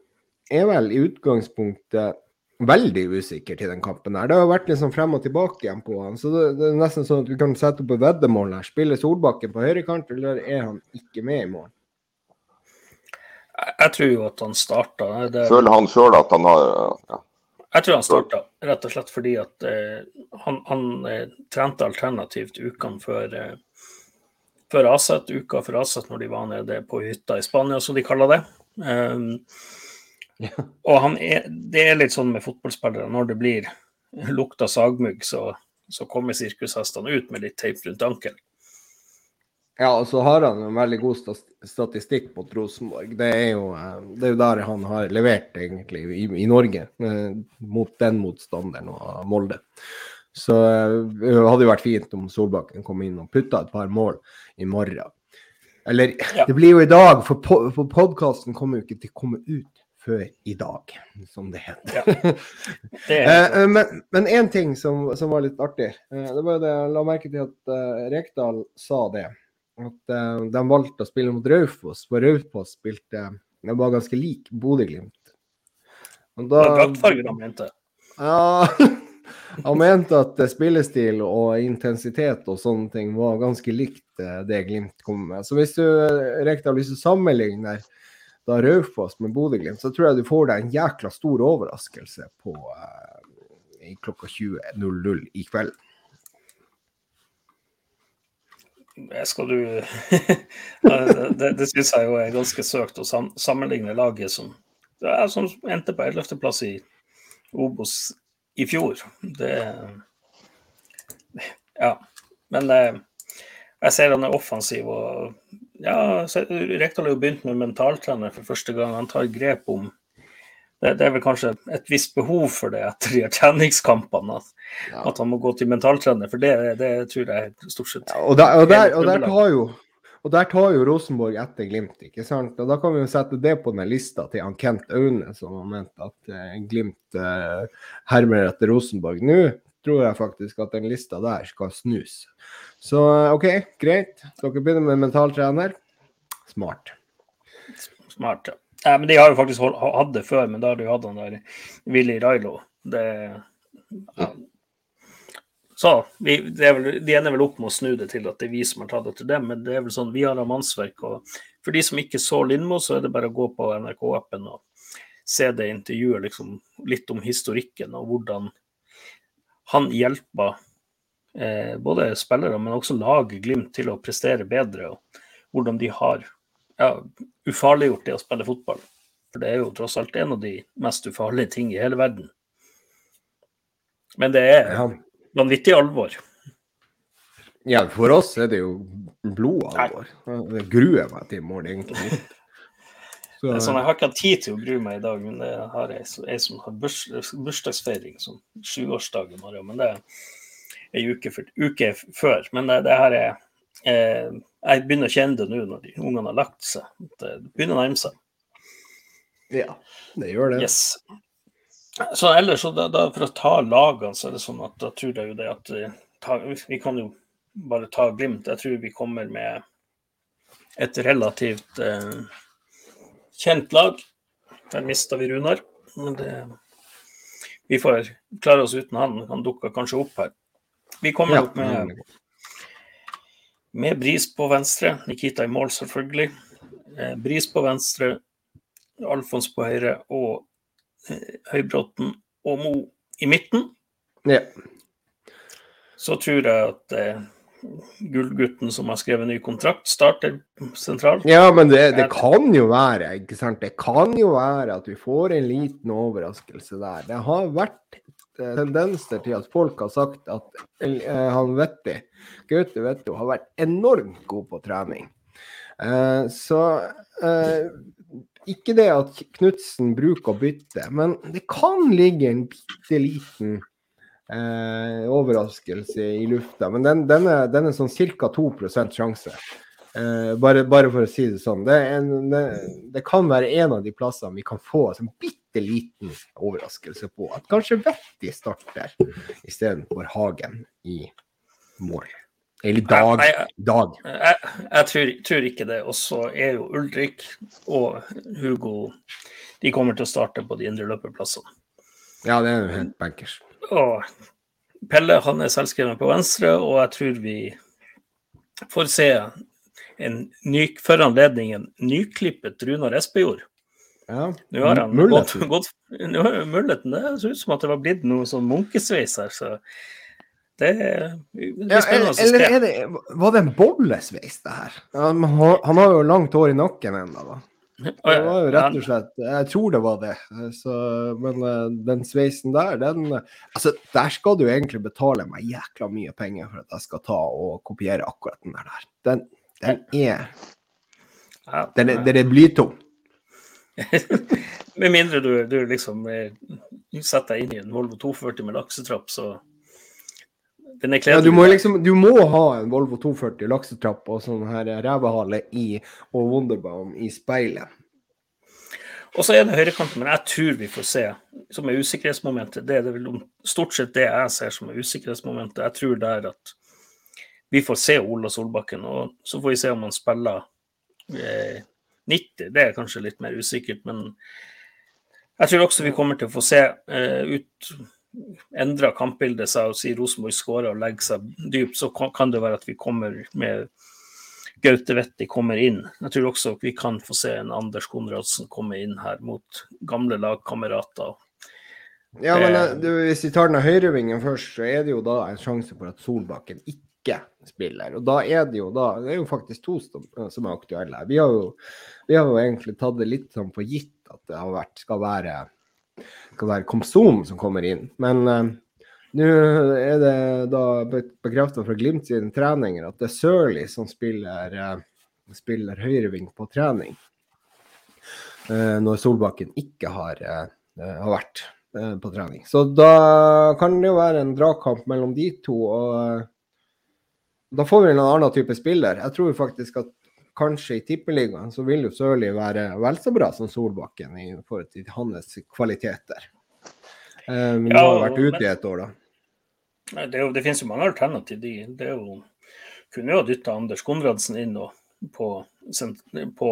er vel i utgangspunktet veldig usikker til den kampen her. Det har vært liksom frem og tilbake igjen på han. Så det, det er nesten sånn at vi kan sette opp et veddemål her. Spiller Solbakken på høyrekant, eller er han ikke med i morgen? Jeg tror jo at han starta. Det... Føler han sjøl at han har ja. Jeg tror han starta rett og slett fordi at eh, han, han eh, trente alternativt ukene før, eh, før Aset, uka før Aset, når de var nede på hytta i Spania, som de kaller det. Um, ja. Og er, det er litt sånn med fotballspillere, når det blir lukta sagmugg, så, så kommer sirkushestene ut med litt teip rundt ankelen. Ja, og så har han en veldig god statistikk mot Rosenborg. Det er jo, eh, det er jo der han har levert, egentlig, i, i Norge. Eh, mot den motstanderen og Molde. Så eh, det hadde jo vært fint om Solbakken kom inn og putta et par mål i morgen. Eller ja. det blir jo i dag, for, po for podkasten kommer jo ikke til å komme ut før i dag, som det heter. Ja. Det men én ting som, som, var litt artig, det var jo det jeg la merke til at Rekdal sa det at uh, de valgte å spille mot Raufoss, for Raufoss spilte De var ganske lik Bodø-Glimt. Og da Draktfargen han mente? Ja. Han mente at spillestil og intensitet og sånne ting var ganske likt eh, det Glimt kom med. Så hvis du rekker Rekdal, hvis du sammenligner da Raufoss med Bodø-Glimt, så tror jeg du får deg en jækla stor overraskelse på uh, klokka 20.00 i kveld skal du Det, det syns jeg jo er ganske søkt å sammenligne laget som, som endte på 11.-plass i Obos i fjor. Det Ja. Men eh, jeg ser han er offensiv og ja, Rekdal har jo begynt med mentaltrener for første gang. Han tar grep om det, det, er vel kanskje et visst behov for det etter de treningskampene. At, ja. at, han må gå til mentaltrener, for det, det tror jeg stort sett ja, og, der, og, der, og, der jo, og, der, tar jo, Rosenborg etter Glimt, ikke sant. Og da kan vi jo sette det på den lista til han Kent Aune, som har ment at eh, Glimt eh, hermer etter Rosenborg. Nå tror jeg faktisk at den lista der skal snus. Så OK, greit. Dere begynner med mentaltrener. Smart. Smart, ja. Nei, men De har jo faktisk hatt det før, men da har du hatt han der Willy Railo. Det, ja. Så vi, det er vel, De ender vel opp med å snu det til at det er vi som har tatt det til dem, men det er vel sånn, vi har mannsverk. og For de som ikke så Lindmo, så er det bare å gå på NRK-appen og se det intervjuet liksom, litt om historikken og hvordan han hjelper eh, både spillere, men også laget Glimt til å prestere bedre. og Hvordan de har ja, ufarliggjort det å spille fotball. For det er jo tross alt en av de mest ufarlige ting i hele verden. Men det er Ja. vanvittig alvor. ja, for oss er det jo blodalvor. Det gruer meg til i morgen, egentlig. Så, sånn, jeg har ikke hatt tid til å grue meg i dag, men det har jeg, jeg som har burs, bursdagsfeiring, som sjuårsdag i morgen. Men det er ei uke, uke før. Men det, det her er eh, Jeg begynner å kjenne det nå når de ungene har lagt seg. Det begynner å nærme seg. ja, det gjør det. Yes. Så ellers, så da, da, for å ta lagene, så er det sånn at da tror jeg jo det at eh, ta, Vi kan jo bare ta Glimt. Jeg tror vi kommer med et relativt eh, kjent lag. Der mista vi Runar. Men det, vi får klare oss uten han. Han dukker kanskje opp her. Vi kommer Ja, opp med, med Bris på venstre. Nikita i mål, selvfølgelig. Eh, Bris på venstre. Alfons på høyre og eh, Høybråten og Mo i midten. Ja. Så tror jeg at eh, Gullgutten som har skrevet ny kontrakt, starter sentralt. Ja, men det, det kan jo være, ikke sant. Det kan jo være at vi får en liten overraskelse der. Det har vært tendenser til at folk har sagt at eh, han Vetti, Gaute Vetto, har vært enormt god på trening. Eh, så eh, ikke det at Knutsen bruker å bytte, men det kan ligge en bitte liten eh, overraskelse i lufta. Men den, den, er, den er sånn ca. 2% sjanse. Eh, bare, bare for å si det sånn. Det, en, det, det kan være en av de plassene vi kan få en bitte liten overraskelse på. At kanskje Vetti starter istedenfor Hagen i mål. Eller Dag. Nei, jeg- Dag. Jeg, jeg tror, tror ikke det. Og så er jo Ulrik og Hugo De kommer til å starte på de indre løperplassene. Ja, det er jo helt bankers. Og Pelle han er selvskreven på venstre, og jeg tror vi får se en ny, for anledningen nyklippet Runar Espejord. Ja. Nå har han Muligheten. gått, gått nå Muligheten. Det ser ut som at det var blitt noe sånn munkesveis her, så det er det er spennende eller å se. er det, var det en bollesveis, det her? Han har, han har jo langt hår i nakken ennå, da. Det var jo rett og slett Jeg tror det var det. Så, men eh, den sveisen der, den Altså, der skal du egentlig betale meg jækla mye penger for at jeg skal ta og kopiere akkurat den der. Den, den er Den er, den er blytung. Med mindre du, du liksom eh, setter deg inn i en Volvo 240 med laksetrapp, så Den Ja, du, må liksom, du må ha en Volvo 240 laksetrapp og sånn her revehale i og Wonderbaum i speilet. Og så er det høyrekanten, men jeg tror vi får se som er usikkerhetsmomentet. Det er det vel stort sett det jeg ser som er usikkerhetsmomentet. Jeg tror der at vi får se Ola Solbakken, og så får vi se om han spiller eh, 90. Det er kanskje litt mer usikkert, men jeg tror også vi kommer til å få se eh, ut endra kampbildet seg og si Rosenborg skårer og legger seg dypt, så kan, kan det være at vi kommer med Gaute Vetti kommer inn. Jeg tror også vi kan få se en Anders Konradsen komme inn her mot gamle lagkamerater. Ja, men Eh. eh, du, hvis vi tar den høyrevingen først, så er det jo da en sjanse for at Solbakken ikke spiller. Og da er det jo da Det er jo faktisk to som, som er aktuelle. Vi har jo, vi har jo egentlig tatt det litt sånn for gitt at det har vært, skal være skal være Komsom som kommer inn. Men eh, nå er det da bekrefta fra Glimt sine treninger at det er Sørli som spiller, uh, spiller høyreving på trening. Uh, når Solbakken ikke har, uh, har vært på trening. Så da kan det jo være en dragkamp mellom de to. og Da får vi en annen type spiller. Jeg tror faktisk at kanskje i Tippeligaen så vil jo Sørli være vel så bra som Solbakken i forhold til hans kvaliteter. Eh, men Ja, han har vært ute i et år, da. Det, jo, det finnes jo mange alternativ. De, det jo, kunne jo ha dytta Anders Konradsen inn og, på, på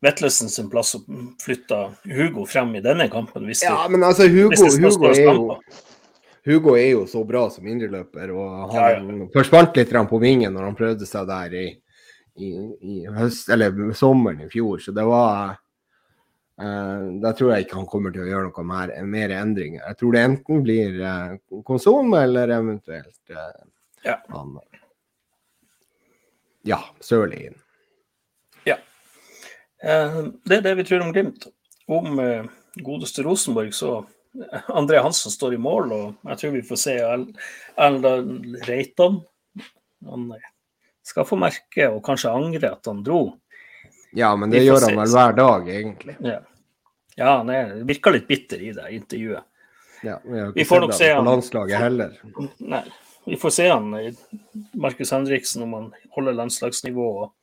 Vetlesen sin plass og flytta Hugo frem i denne kampen. Hvis Ja, men altså, Hugo, Hugo, er jo. Hugo er jo så bra som indreløper, og Ja, ja. forsvant litt på vingen når han prøvde seg der i, i, i høst, eller sommeren i fjor, så det var eh, da tror jeg ikke han kommer til å gjøre noe mer, mer endringer. Jeg tror det enten blir uh, Konsum eller eventuelt eh, Ja. han Ja, Sørli inn. Eh, Det er det vi tror om Glimt. Om godeste Rosenborg, så André Hansen står i mål, og jeg tror vi får se Erlend Reitan. Han skal få merke og kanskje angre at han dro. Ja, men det gjør han vel hver dag, egentlig. Ja, ja han er, virker litt bitter i det intervjuet. Ja, vi Vi får nok se han på landslaget heller. Nei, vi får se han Markus Henriksen om han holder landslagsnivå. og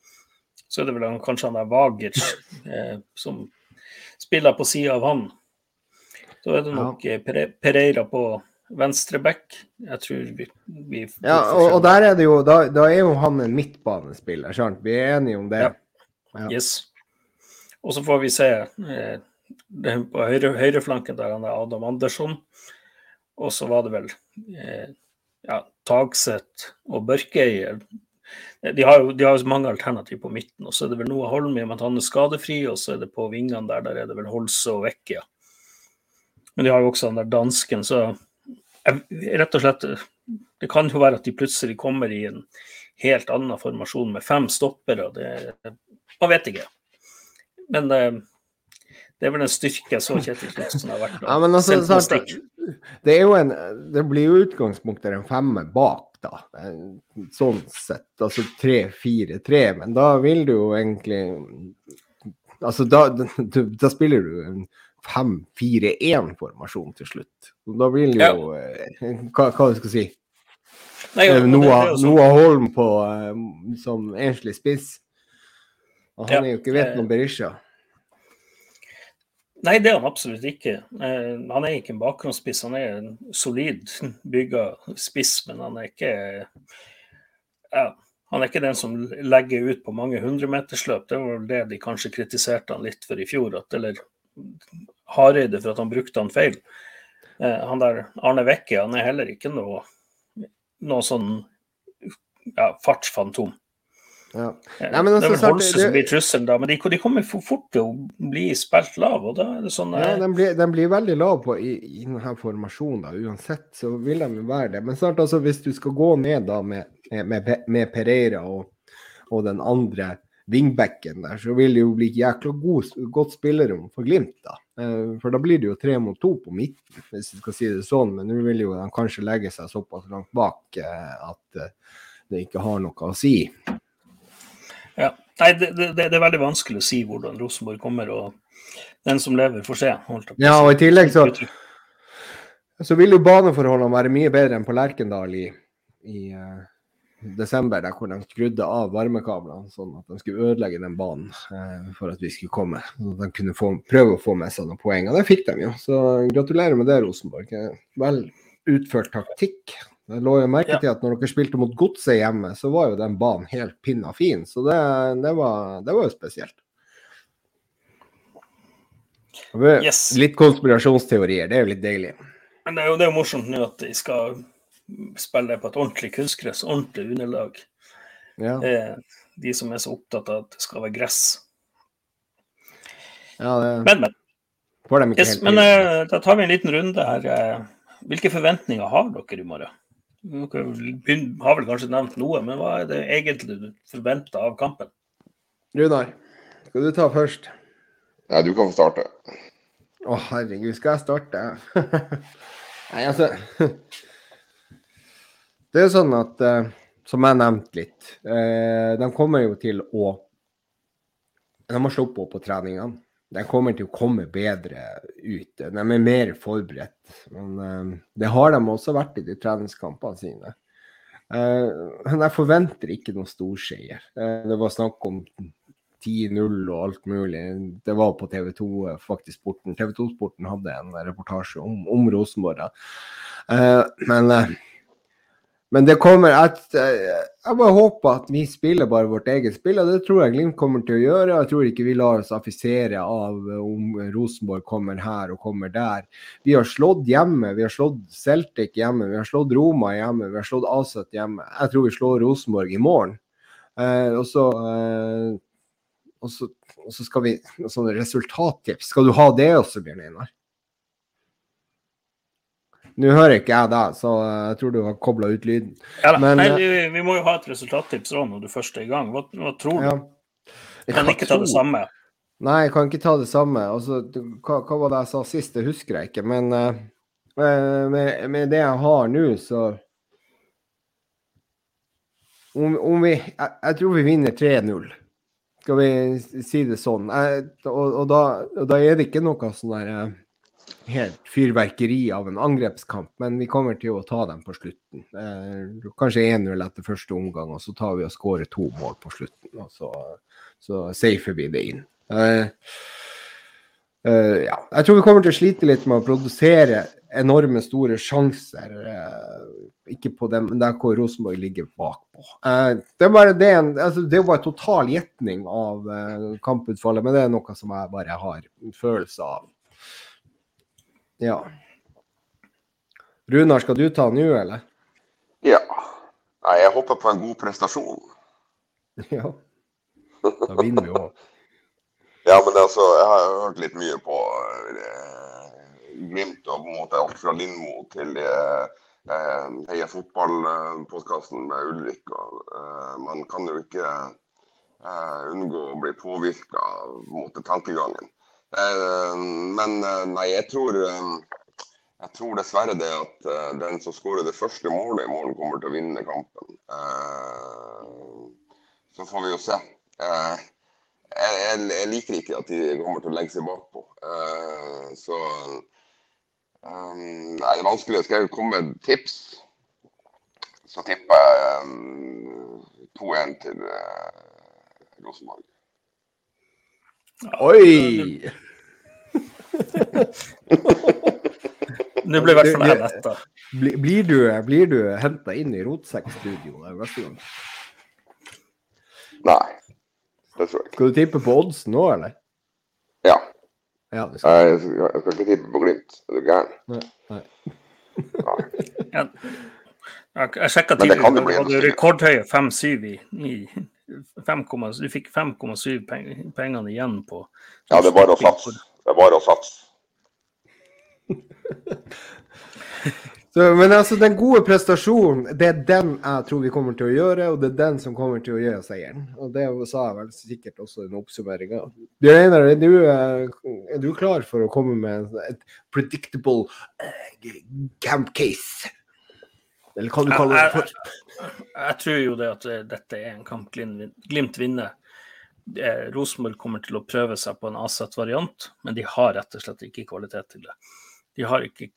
Så er det vel han, kanskje han der Vagic eh, som spiller på sida av han. Så er det nok ja. Pere- Pereira på venstre back. Jeg tror vi, vi Ja, og, og der er det jo, da, da er jo han en midtbanespiller, sant? Vi er enige om det. Ja. Ja. Yes. Og så får vi se eh, på høyre, høyreflanken der han er Adam Andersson. Og så var det vel eh, ja, Tagseth og Børkeier. De har jo de har jo mange alternativ på midten. Og så er det vel Noah Holm i og med at han er skadefri, og så er det på vingene der, der er det vel Holse og Vecchia. Men de har jo også den der dansken, så jeg, rett og slett Det kan jo være at de plutselig kommer i en helt annen formasjon med fem stoppere. Det, man vet ikke. Men eh, det er vel en styrke så Kjetil Knutsen har vært. Ja, men altså, sant, det en Det blir jo utgangspunktet en femmer bak, da. Sånn sett. Altså 3-4-3, men da vil du jo egentlig Altså da, da, da spiller du en 5-4-1-formasjon til slutt. Da Da vil jo ja. hva, hva skal jeg si Nei, ja, Eh, det- det Noah, sånn- Noah Holm på, eh, som enslig spiss. Og han Ja, er jo ikke vet eh, noe Berisha. Nei, det er han absolutt ikke. Eh, han er ikke en bakgrunnsspiss, han er en solid bygga spiss, men han er ikke ja, Han er ikke den som legger ut på mange hundremetersløp. Det var vel det de kanskje kritiserte han litt for i fjor, at, eller Hareide for at han brukte han feil. Eh, han der Arne Vekke, han er heller ikke noe, noe sånn ja, fartsfantom. Ja. Eh, Nei, men altså, det er vel Holse det- som blir trusselen da, men de, de kommer fort til å bli spilt lav. og da er det sånn... Ja, de, den blir, de blir veldig lav på i, i denne formasjonen, da. Uansett så vil de være det. Men snart, altså, hvis du skal gå ned da med, med, med Pereira og, og den andre wingbacken der, så vil det jo bli jækla god, godt spillerom for Glimt, da. Eh, For da blir det jo tre mot to på midten, hvis vi skal si det sånn. Men nå vil jo de kanskje legge seg såpass langt bak eh, at eh, det ikke har noe å si. Ja. Nei, det, det, det er veldig vanskelig å si hvordan Rosenborg kommer, og den som lever, får se. Ja, og i tillegg så Så vil jo baneforholdene være mye bedre enn på Lerkendal i, i desember, der hvor de skrudde av varmekablene, sånn at de skulle ødelegge den banen eh, for at vi skulle komme. Så de kunne få, prøve å få med seg noen poeng. Og det fikk de jo. Så gratulerer med det, Rosenborg. Eh, Vel utført taktikk. Jeg lå jo merke til at når dere spilte mot Godset hjemme, så var jo den banen helt pinna fin. Så det, det, var, det var jo spesielt. Litt konspirasjonsteorier, det er jo litt deilig. Men det er jo, det er jo morsomt nå at de skal spille på et ordentlig kunstgress, ordentlig underlag. Ja, Eh, de som er så opptatt av at det skal være gress. ja det Men, men. får de ikke Yes, helt men eh, da tar vi en liten runde her. Eh, Hvilke forventninger har dere i morgen? Dere har vel kanskje nevnt noe, men hva er det egentlig du forventer av kampen? Runar, skal du ta først? Ja, du kan få starte. Å, herregud, skal jeg starte? Nei, altså Det er sånn at, eh, som jeg nevnte litt, eh, de kommer jo til å De har sluppet på på treningene. De kommer til å komme bedre ut. De er mer forberedt. Men eh, det har de også vært i de treningskampene sine. Men jeg forventer ikke noen storseier. Det var snakk om 10-0 og alt mulig. Det var på TV 2 faktisk sporten. TV 2-sporten hadde en reportasje om, om Rosenborg. Men men det kommer at Jeg bare håper at vi spiller bare vårt eget spill, og det tror jeg Glimt kommer til å gjøre. Jeg tror ikke vi lar oss affisere av om Rosenborg kommer her og kommer der. Vi har slått hjemme, vi har slått Celtic hjemme, vi har slått Roma hjemme, vi har slått Aset hjemme. Jeg tror vi slår Rosenborg i morgen. Eh, og, så, eh, og, så, skal vi Sånne resultattips. Skal du ha det også, Bjørn Einar? Nå hører ikke jeg deg, så jeg tror du har kobla ut lyden. Ja, Men, Nei, vi, vi, må jo ha et resultattips òg når du først er i gang. Hva, hva tror du? Ja. Jeg kan ikke ta det samme. Nei, jeg kan ikke ta det samme. Altså, hva, hva, var det jeg sa sist, det husker jeg ikke. Men uh, med, med, det jeg har nå, så om, om vi, jeg, jeg, tror vi vinner 3-0. Skal vi si det sånn. Jeg, og, og, da, og, da, er det ikke noe sånn der helt fyrverkeri av en angrepskamp, men vi kommer til å ta dem på slutten. Eh, kanskje 1-0 etter første omgang, og så tar vi og skårer to mål på slutten. Og så, så safer vi det inn. Eh, eh, ja. Jeg tror vi kommer til å slite litt med å produsere enorme store sjanser. Ikke på dem, der hvor Rosenborg ligger bakpå. Det, er bare det, altså, det var en total gjetning av kamputfallet, men det er noe som jeg bare har en følelse av. Ja. Runar, skal du ta nå, eller? Ja. Nei, jeg håper på en god prestasjon. Ja. Da vinner vi òg. ja, men altså, jeg har hørt litt mye på eh, Glimt og på en måte alt fra Lindmo til eh, eh Heia fotball-podkasten med Ulrik. Og, eh, man kan jo ikke eh, unngå å bli påvirka av tankegangen. Eh, men eh, nei, jeg tror, eh, jeg tror dessverre det at den som skårer det første målet i morgen, kommer til å vinne kampen. Så får vi jo se. Jeg, liker ikke at de kommer til å legge seg bakpå. Så Nei, det er vanskelig. Skal jeg komme med tips, så tipper jeg 2-1 til Rosenborg. Oi! Nå blir i hvert fall jeg letta. Blir du, blir du henta inn i Rotsekk-studio neste gang? Nei, det tror jeg ikke. Skal du tippe på oddsen nå, eller? Ja. ja jeg, skal. Jeg, jeg, skal ikke tippe på Glimt. Er du gæren? Nei. Nei. ja. Jeg sjekka tidligere, du hadde rekordhøye 5-7 i, i 5, du fikk 5,7 pengene igjen på Ja, det er bare å satse. Det er bare å satse. Så, men altså, den gode prestasjonen, det er den jeg tror vi kommer til å gjøre, og det er den som kommer til å gjøre seieren. Og det sa jeg vel sikkert også i en oppsummering. Bjørn Einar, er, eh, er, du klar for å komme med et predictable uh, camp case? Eller hva du kaller det for? Jeg, jeg, tror jo det at eh, dette er en kamp Glimt vinner. Rosenborg kommer til å prøve seg på en Aset-variant, men de har rett og slett ikke kvalitet til det. De har ikke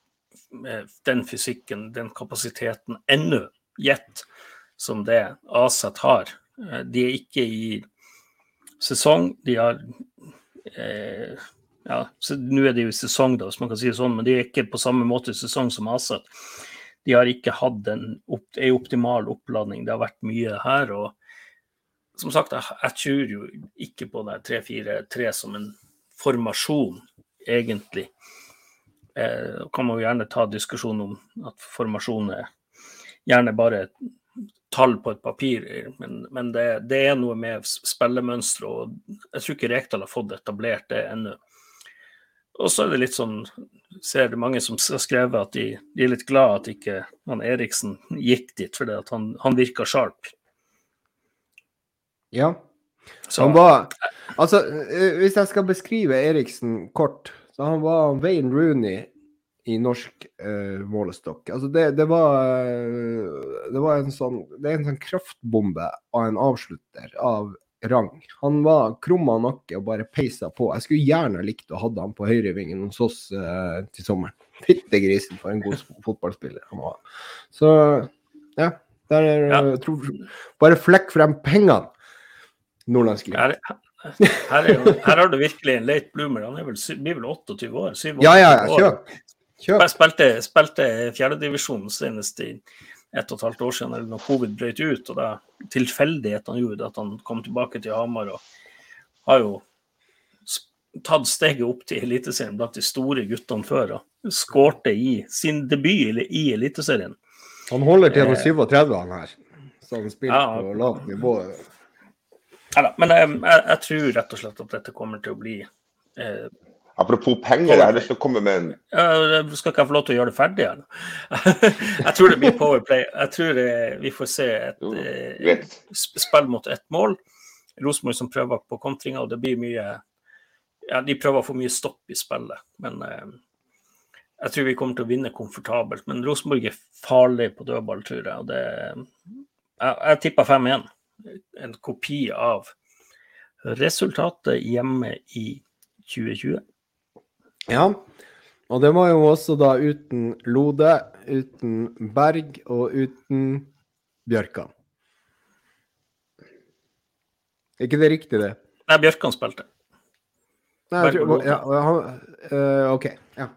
eh, den fysikken, den kapasiteten ennå, gjett, som det Aset har. Eh, de er ikke i sesong. De har eh, ja, Nå er de jo i sesong, da, hvis man kan si det sånn, men de er ikke på samme måte i sesong som Aset de har ikke hatt en, en, optimal oppladning. Det har vært mye her. og som sagt, jeg, jeg tror jo ikke på det 3-4-3 som en formasjon, egentlig. Eh, kan man jo gjerne ta diskusjon om at formasjon er gjerne bare tall på et papir, men, men det, det, er noe med spillemønstre, og jeg tror ikke Rekdal har fått etablert det ennå. Og så er det litt sånn ser det mange som har skrevet at de, de, er litt glad at ikke han Eriksen gikk dit, fordi at han, han virka sharp. Ja. Så. Han var Altså, hvis jeg skal beskrive Eriksen kort, så han var Wayne Rooney i norsk uh, målestokk. Altså det, det, var, det var en sånn Det er en sånn kraftbombe av en avslutter av rang. Han var krumma nakke og bare peisa på. Jeg skulle gjerne likt å ha han på høyrevingen hos oss eh, til sommeren. Fytte grisen for en god fotballspiller han var. Så ja. Der er, ja. Tror, bare flekk frem pengene. Nordlandsglimt. Her, her, er her har du virkelig en late bloomer. Han vel, blir vel 28 år? 27 Ja, ja, ja. Kjøp. Jeg spilte, spilte fjerdedivisjon senest i ett og et halvt år siden, eller når covid brøt ut. og det Tilfeldighetene gjorde at han kom tilbake til Hamar og har jo tatt steget opp til Eliteserien blant de store guttene før. og Skårte i sin debut i- Eliteserien. Han holder til er Eh. 37, han her. Så han spiller Ja. på lavt nivå. Ja, men jeg, jeg, jeg tror rett og slett at dette kommer til å bli eh, Apropos penger, jeg har lyst til å komme med en eh, Skal ikke jeg få lov til å gjøre det ferdig? Eller? jeg tror det blir Powerplay. Jeg tror det, vi får se et Jo, eh, spill mot ett mål. Rosenborg som prøver på kontringer, og det blir mye ja, De prøver å få mye stopp i spillet, men eh, jeg tror vi kommer til å vinne komfortabelt. Men Rosenborg er farlig på dødball, tror jeg. og det Jeg, jeg tipper 5-1. En kopi av resultatet hjemme i 2020. Ja. Og det var jo også da uten Lode, uten Berg og uten Bjørkan. Er ikke det riktig, det? Nei, Bjørkan spilte. Nei, jeg tror, ja, han, eh, OK. Ja.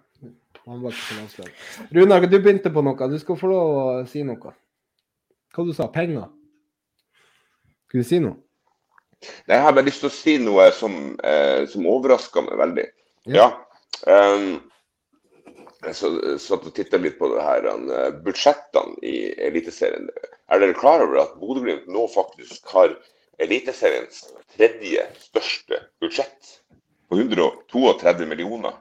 Han var ikke så landslaget. Runar, du begynte på noe. Du skal få lov å si noe. Hva du sa Penger? Skal du si noe? Nei, Jeg har bare lyst til å si noe som, eh, som overraska meg veldig. Ja. Ja. Ehm, jeg så- satt og titta litt på det her, eh, budsjettene i Eliteserien. Er dere klar over at Bodø-Glimt nå faktisk har Eliteseriens tredje største budsjett? På 132 millioner.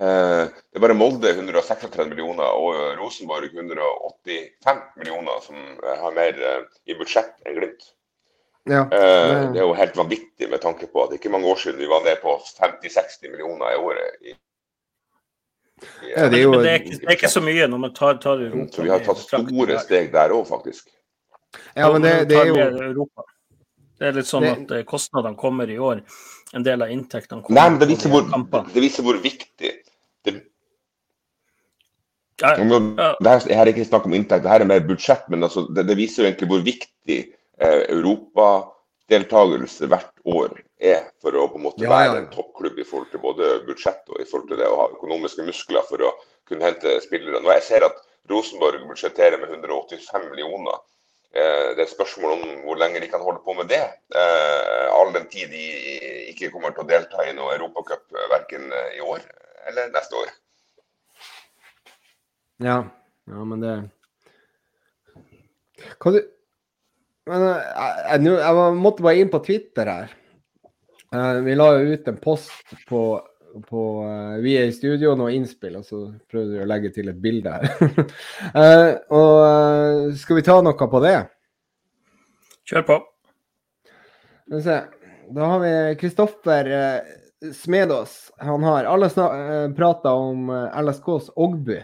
Eh, det er bare Molde 136 millioner og Rosenborg 185 millioner som eh, har mer eh, i budsjett enn Glimt. Ja. Eh, det- Det er jo helt vanvittig med tanke på at ikke mange år siden vi var ned på 50-60 millioner i året. I, i, Ja, det er jo- det er, ikke, det er ikke så mye når man tar, tar Europa. Mm, Så vi har tatt store steg der òg, faktisk. ja, men det, det er jo Europa. Det er litt sånn at eh, kostnadene kommer i år. En del av inntektene kommer Nei, men det viser hvor, det viser hvor viktig det, Ja, ja. Det her, her er ikke snakk om inntekt, det her er mer budsjett, men altså, det, det viser jo egentlig hvor viktig europadeltakelse hvert år er for å på en måte være ja, ja. en toppklubb i forhold til både budsjett og i forhold til det å ha økonomiske muskler for å kunne hente spillere. Når jeg ser at Rosenborg budsjetterer med 185 millioner, eh, det er spørsmål om hvor lenge de kan holde på med det. Eh, all den tid de ikke kommer til å delta i noe europacup eh, verken i år eller neste år. Ja, ja men det Hva du men, eh, jeg, jeg, jeg måtte bare inn på Twitter her. Eh, vi la jo ut en post på, på eh, Vi er i studio, noe innspill, og så prøvde vi å legge til et bilde her. Og skal vi ta noe på det? Kjør på. Da har vi Kristoffer Smedås. Han har alle prata om LSKs ogby,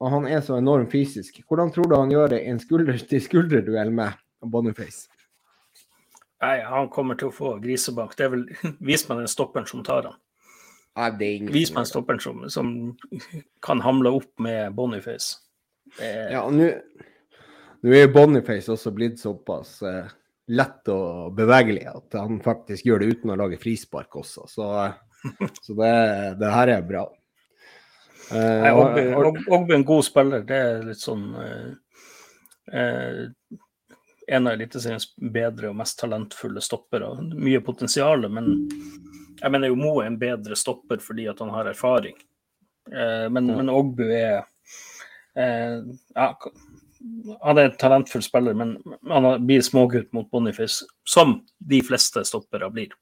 og han er så enormt fysisk. Hvordan tror du han gjør det i en skulder-til-skulder-duell med Boniface? Nei, han kommer til å få grisebank. Det er vel Vis meg den stopperen som tar han. Nei, det er ingen Vis meg den stopperen som, som kan hamle opp med Boniface. Er, Ja, nå er Boniface også blitt såpass eh, lett og bevegelig at han faktisk gjør det uten å lage frispark også. Så, så det, det her er bra. Eh, Nei, er en god spiller. Det er litt sånn eh, eh, En av Eliteseriens bedre og mest talentfulle stoppere. Mye potensial, men jeg mener jo Mo er en bedre stopper fordi at han har erfaring. Eh, men, Ja. men Ogbu er eh, ja, han er en talentfull spiller, men han blir smågutt mot Boniface, som de fleste stoppere blir.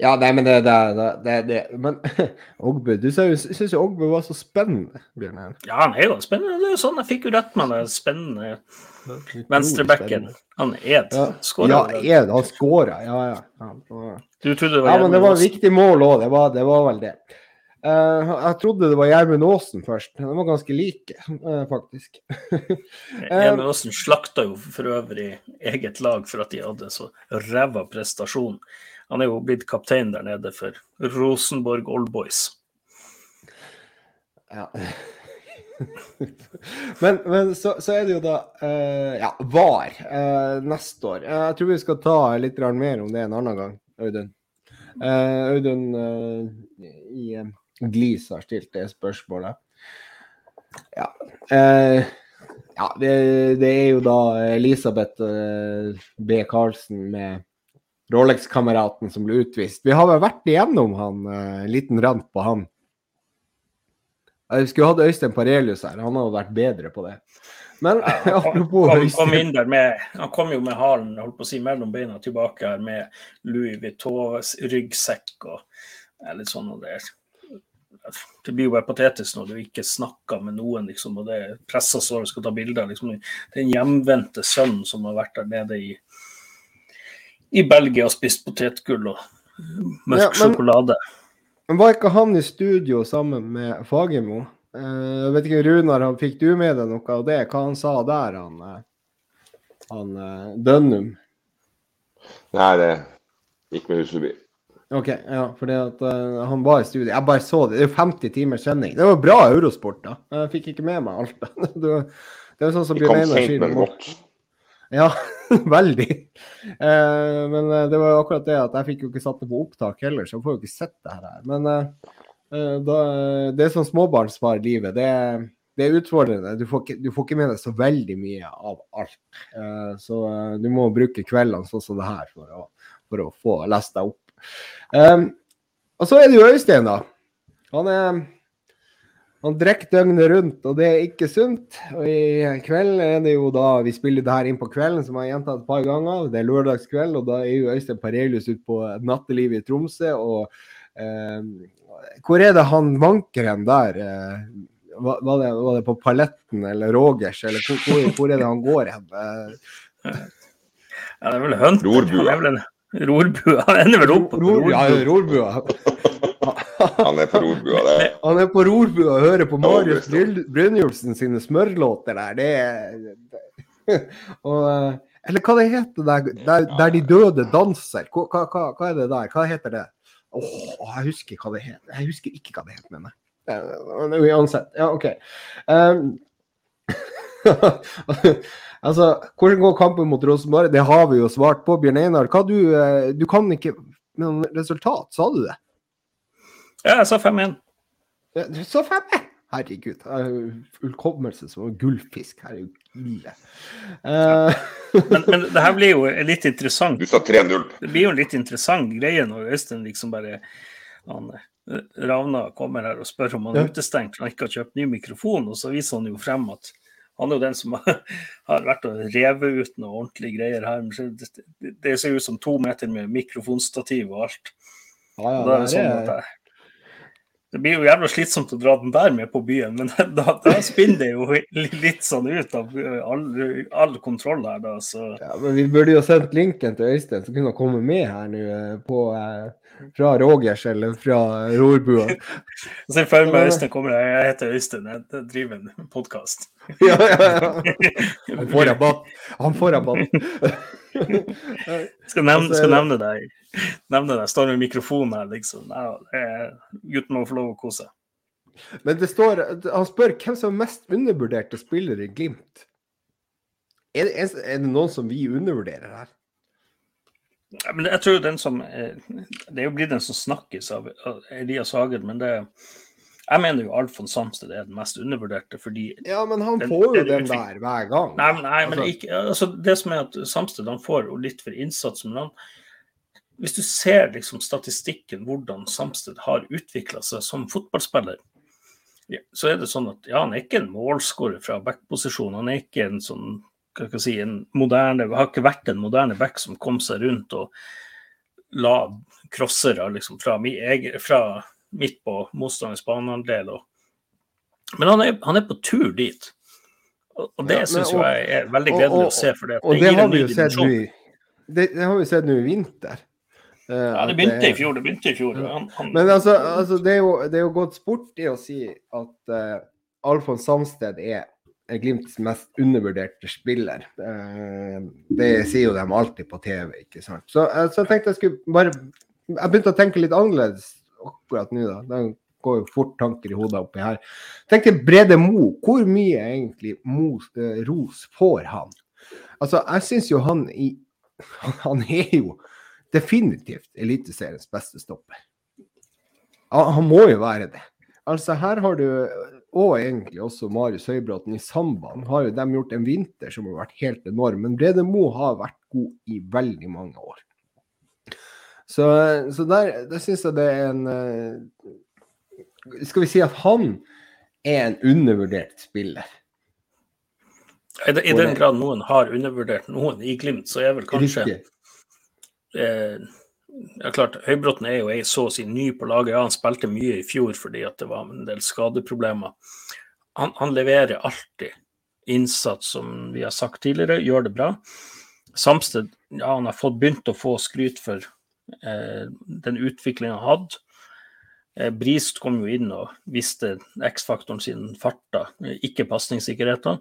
Ja, nei, men det, er det, det, det. Men Ogbu, du syns jo Ogbu var så spennende, Bjørn. Ja, han er jo spennende. Det er jo sånn jeg fikk jo rett med det spennende venstrebacken. Han er Ja, skåra. ja, Ed, han skåra, ja, ja. ja. Du trodde det var Ja, men det var en et viktig mål òg, det, var- det var vel det. Uh, jeg trodde det var Gjermund Aasen først. De var ganske like, uh, faktisk. Aasen. Gjermund Aasen slakta jo for øvrig eget lag for at de hadde så ræva prestasjon. Han er jo blitt kaptein der nede for Rosenborg Oldboys. Ja. men, men så, så, er det jo da uh, ja, VAR uh, neste år. Uh, jeg tror vi skal ta litt mer om det en annen gang, Audun. Audun i Glis har stilt det spørsmålet. Ja. ja det, det, er jo da Elisabeth B. Karlsen med Rolex-kameraten som ble utvist. Vi har vel vært igjennom han, en liten rant på han. Jeg skulle hatt Øystein Parelius her, han hadde vært bedre på det. Men ja, han, kom, kom med, han kom jo med halen holdt på å si, mellom beina tilbake her med Louis Vuitton-ryggsekk og litt sånn. og det, det blir jo bare patetisk når du ikke snakker med noen, liksom, og det pressa står og skal ta bilder. Liksom, den hjemvendte sønnen som har vært der nede i, i Belgia og spist potetgull og mørk ja, men, sjokolade. Men var ikke han i studio sammen med Fagermo? Jeg vet ikke, Runar, han, fikk du med deg noe av det? Hva han sa der, han, eh, han uh, Dønnum? Nei, det gikk meg hus forbi. OK, ja, fordi at uh, han var i studio. Jeg bare så det. Det er jo 50 timers sending. Det var bra Eurosport, da. Jeg fikk ikke med meg alt. det, er sånn som Vi kom sent, men godt. Ja, veldig. Eh, men eh, det var jo akkurat det at jeg fikk jo ikke satt det på opptak heller, så jeg får jo ikke sett det her. Men eh, eh da, det er sånn småbarnsfar i livet. Det, det, er utfordrende. Du får, ikke, du får, ikke, med deg så veldig mye av alt. Eh, så eh, du må bruke kveldene sånn som det her for å, for å få lest deg opp. og så er det jo Øystein, da. Han er han drikker døgnet rundt, og det er ikke sunt. Og i kveld er det jo da Vi spiller det her inn på kvelden, som jeg har gjentatt et par ganger. Det er lørdagskveld, og da er jo Øystein Parelius ute på nattelivet i Tromsø. Og eh, hvor er det han vanker hen der? Eh, var, det, var, det, på Paletten eller Rogers, eller hvor, hvor, hvor er det han går hen? Eh, ja, det er vel Hunt. Rorbua. Rorbua. Han ender vel opp på rorbua. Ja, rorbua. Han er på rorbua, det. Han er på rorbua og hører på Marius Brynjulfsen sine smørlåter der. Det er og, eh, Eller hva det heter der, der, der de døde danser. Hva, hva, hva, er det der? Hva heter det? Åh, oh, jeg husker hva det heter. Jeg husker ikke hva det heter, mener jeg. Uansett. Ja, OK. Um, altså, hvordan går kampen mot Rosenborg? Det har vi jo svart på. Bjørn Einar, hva du, eh, du kan ikke med resultat, sa du det? Ja, jeg sa 5-1. Du sa 5-1? Herregud. Hukommelse som gullfisk. Her er jo ille. Uh... men, men, det her blir jo litt interessant. Du sa 3-0. Det blir jo en litt interessant greie når Øystein liksom bare han, Ravna kommer her og spør om han er ja. utestengt for han ikke har kjøpt ny mikrofon, og så viser han jo frem at han er jo den som har vært og revet ut noe ordentlige greier her. Det ser ut som to meter med mikrofonstativ og alt. Ja, ja, det er sånn at jeg, det blir jo jævla slitsomt å dra den der med på byen, men da, da spinner det jo litt sånn ut av all, all kontroll her, da. Så. Ja, men vi burde jo sendt linken til Øystein, så kunne han komme med her nå eh, på eh, fra Rogers eller fra Rorbua. Se for meg Øystein kommer, jeg heter Øystein, jeg driver en podkast. ja, ja, ja. Han får rabatt. Han får rabatt. skal, nevne, skal nevne deg nevne det. Står med mikrofon her, liksom. Gutten må få lov å kose seg. Men det står, han spør hvem som er mest undervurderte spiller i Glimt. Er det, er det, noen som vi undervurderer her? Men jeg tror den som Det er jo blitt den som snakkes av Elias Hagen, men det jeg mener jo Alfons Samsted er den mest undervurderte, fordi Ja, men han får jo den, den der hver gang. Nei, nei men altså. ikke, altså, det som er at Samsted han får litt for innsats, men han, hvis du ser liksom statistikken, hvordan Samsted har utvikla seg som fotballspiller, ja, så er det sånn at ja, han er ikke en målskårer fra backposisjon. Han er ikke en sånn si, en moderne, har ikke vært en moderne back som kom seg rundt og la crossere liksom, fra, fra midt på motstanderens banehalvdel. Men han er, han er, på tur dit. Og, og det ja, syns jeg er veldig gledelig å se. for det, og det, det har vi jo sett nå det, det, har vi sett nå i vinter. Uh, ja, det begynte i fjor. Det begynte i fjor. Han, han... Men altså, altså det, er jo, det, er jo, gått sport i å si at uh, Alfons Samsted er Glimts mest undervurderte spiller. Uh, det sier jo de alltid på TV, ikke sant. Så, uh, så jeg tenkte jeg skulle bare Jeg begynte å tenke litt annerledes akkurat nå, da. Det går jo fort tanker i hodet oppi her. Tenk til Brede Mo. Hvor mye egentlig Mo, eh, ros får han? Altså, jeg syns jo han i Han er jo definitivt Eliteseriens beste stopper. Han, han må jo være det. Altså, her har du og egentlig også Marius Høybråten i samband, har jo de gjort en vinter som har vært helt enorm. Men Brede Mo har vært god i veldig mange år. Så, så der, der syns jeg det er en eh, Skal vi si at han er en undervurdert spiller? I, I den grad noen har undervurdert noen i Glimt, så er vel kanskje eh, ja, klart, Høybråten er jo så å si ny på laget. Ja, han spilte mye i fjor fordi at det var en del skadeproblemer. Han, han leverer alltid innsats, som vi har sagt tidligere, gjør det bra. Samsted ja, han har fått begynt å få skryt for Eh, den utviklinga han hadde. Eh, Brist kom jo inn og viste X-faktoren sin farta, ikke pasningssikkerheten.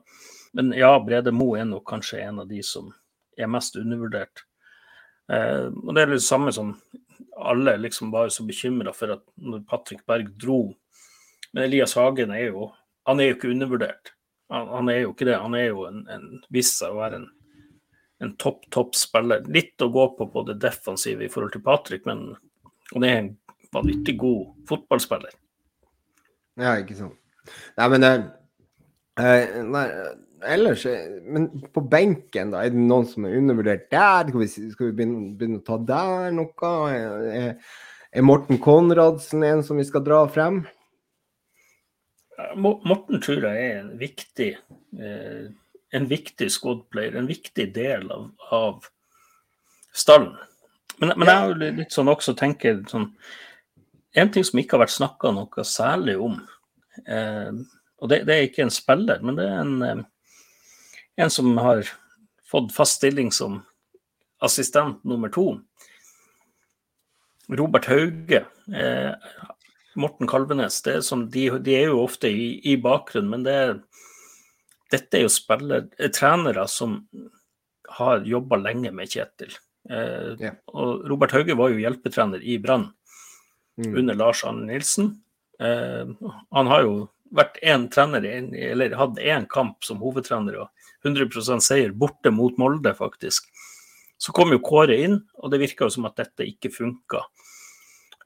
Men ja, Brede Mo er nok kanskje en av de som er mest undervurdert. Og det er det samme som alle liksom var så bekymra for at når Patrick Berg dro Men Elias Hagen er jo han er jo ikke undervurdert. Han, han er jo ikke det. Han er jo en, en vist seg å være en en topp, topp spiller. Litt å gå på det defensive i forhold til Patrick, men han er en vanvittig god fotballspiller. Ja, ikke sant. Nei, men det, eh nei, ellers eh, Men på benken, da, er det noen som er undervurdert der? Skal vi, skal vi begynne, begynne, å ta der noe? Er, er Morten Konradsen en som vi skal dra frem? Morten tror jeg er en viktig eh, en viktig squad-player, en viktig del av, av stallen. Men, men, jeg har litt sånn også tenker sånn En ting som ikke har vært snakka noe særlig om, eh, og det, det, er ikke en spiller, men det er en, eh, en som har fått fast stilling som assistent nummer to. Robert Hauge. Eh, Morten Kalvenes. Det er som, de, de, er jo ofte i, i bakgrunnen, men det er dette er jo spiller, eh, trenere som har jobba lenge med Kjetil. Eh, yeah. og Robert Hauge var jo hjelpetrener i Brann mm. under Lars Arne Nilsen. Eh, han har jo vært én trener, eller hatt én kamp som hovedtrener og 100% seier borte mot Molde, faktisk. Så kom jo Kåre inn, og det virka jo som at dette ikke funka.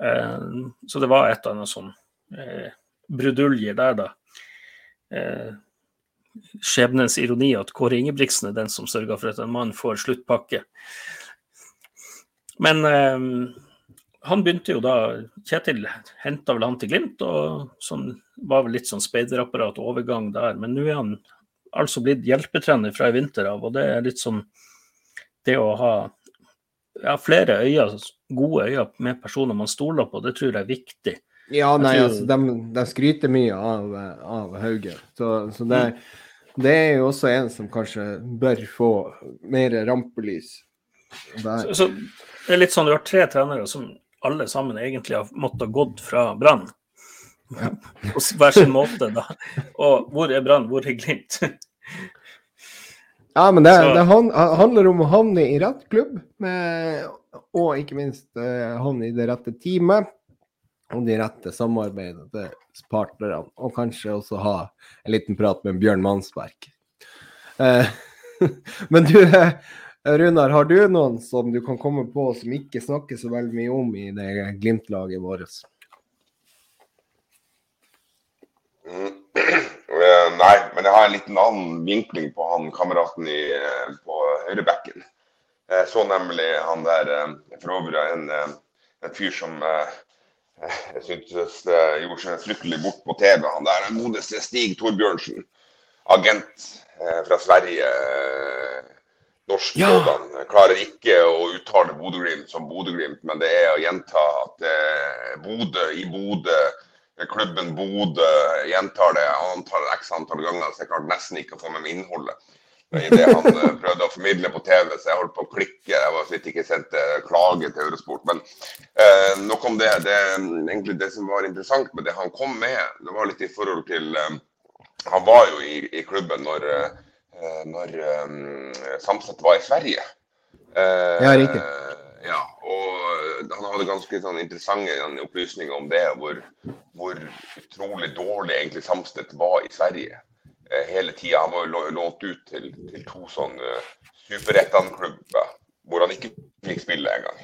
Eh, så det var et eller annet sånn eh, brudulje der, da. Eh, skjebnens ironi at Kåre Ingebrigtsen er den som sørger for at en mann får sluttpakke. Men eh, han begynte jo da Kjetil henta vel han til Glimt, og sånn, var vel litt sånn speiderapparat-overgang der. Men nå er han altså blitt hjelpetrener fra i vinter av, og det er litt sånn Det å ha ja, flere øyer, gode øyne med personer man stoler på, det tror jeg er viktig. Ja, nei, tror... altså, de, de, skryter mye av, av Hauge. Så, så det. Det er jo også en som kanskje bør få mer rampelys. Så, så, det er litt sånn du har tre trenere som alle sammen egentlig har måttet gått fra Brann. Ja. På hver sin måte, da. Og hvor er Brann, hvor er Glimt? ja, men det, det, handler om å havne i rett klubb, med, og ikke minst uh, havne i det rette teamet og de rette samarbeidende partnerne, og kanskje også ha en liten prat med Bjørn Mansberg. Eh, men du, eh, Runar, har du noen som du kan komme på som ikke snakker så veldig mye om i det Glimt-laget vårt? Mm. Eh, nei, men jeg har en liten annen vinkling på han kameraten i, eh, på høyrebekken. Jeg så nemlig han der for en, en fyr som jeg syntes gjorde seg fryktelig bort på TV. Han der den modeste Stig Torbjørnsen, agent eh, fra Sverige. Norsk ja. sådan. Klarer ikke å uttale Bodø-Glimt som Bodø-Glimt, men det er å gjenta at eh, Bodø i Bodø, klubben Bodø, gjentar det antall, x antall ganger, så jeg klarte nesten ikke å få med meg innholdet det han eh, prøvde å formidle på TV, så jeg holdt på å klikke. Jeg var vidt ikke sendt eh, klage til Eurosport. Men eh, nok om det. det. Egentlig det som var interessant med det han kom med, det var litt i forhold til eh, Han var jo i, i klubben når, eh, når eh, Samset var i Sverige. ja, riktig. Ja, og han hadde ganske sånn interessante opplysninger om det, hvor, hvor utrolig dårlig egentlig Samstedt var i Sverige eh, hele tida. Han var lånt ut til, til to sånne superettan-klubber hvor han ikke fikk spille engang.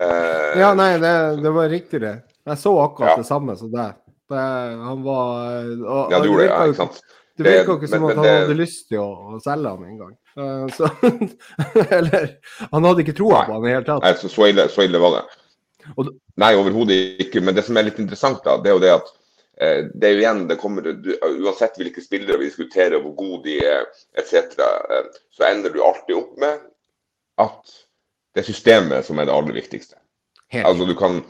Eh, ja, nei, det, det, var riktig, det. Jeg så akkurat ja. det samme som deg. Han var og, Ja, du gjorde det, ja, ikke sant. Det virka ikke som at han hadde lyst til å, å selge han engang. Uh, så Eller Han hadde ikke troa på han i det hele tatt. Nei, så, så, ille, så ille var det. Og, Nei, overhodet ikke. Men det som er litt interessant, da, det er jo det at eh, det er jo igjen, det kommer, du, Uansett hvilke spillere vi diskuterer, hvor gode de er etc., eh, så ender du alltid opp med at det er systemet som er det aller viktigste. Helt. Altså du kan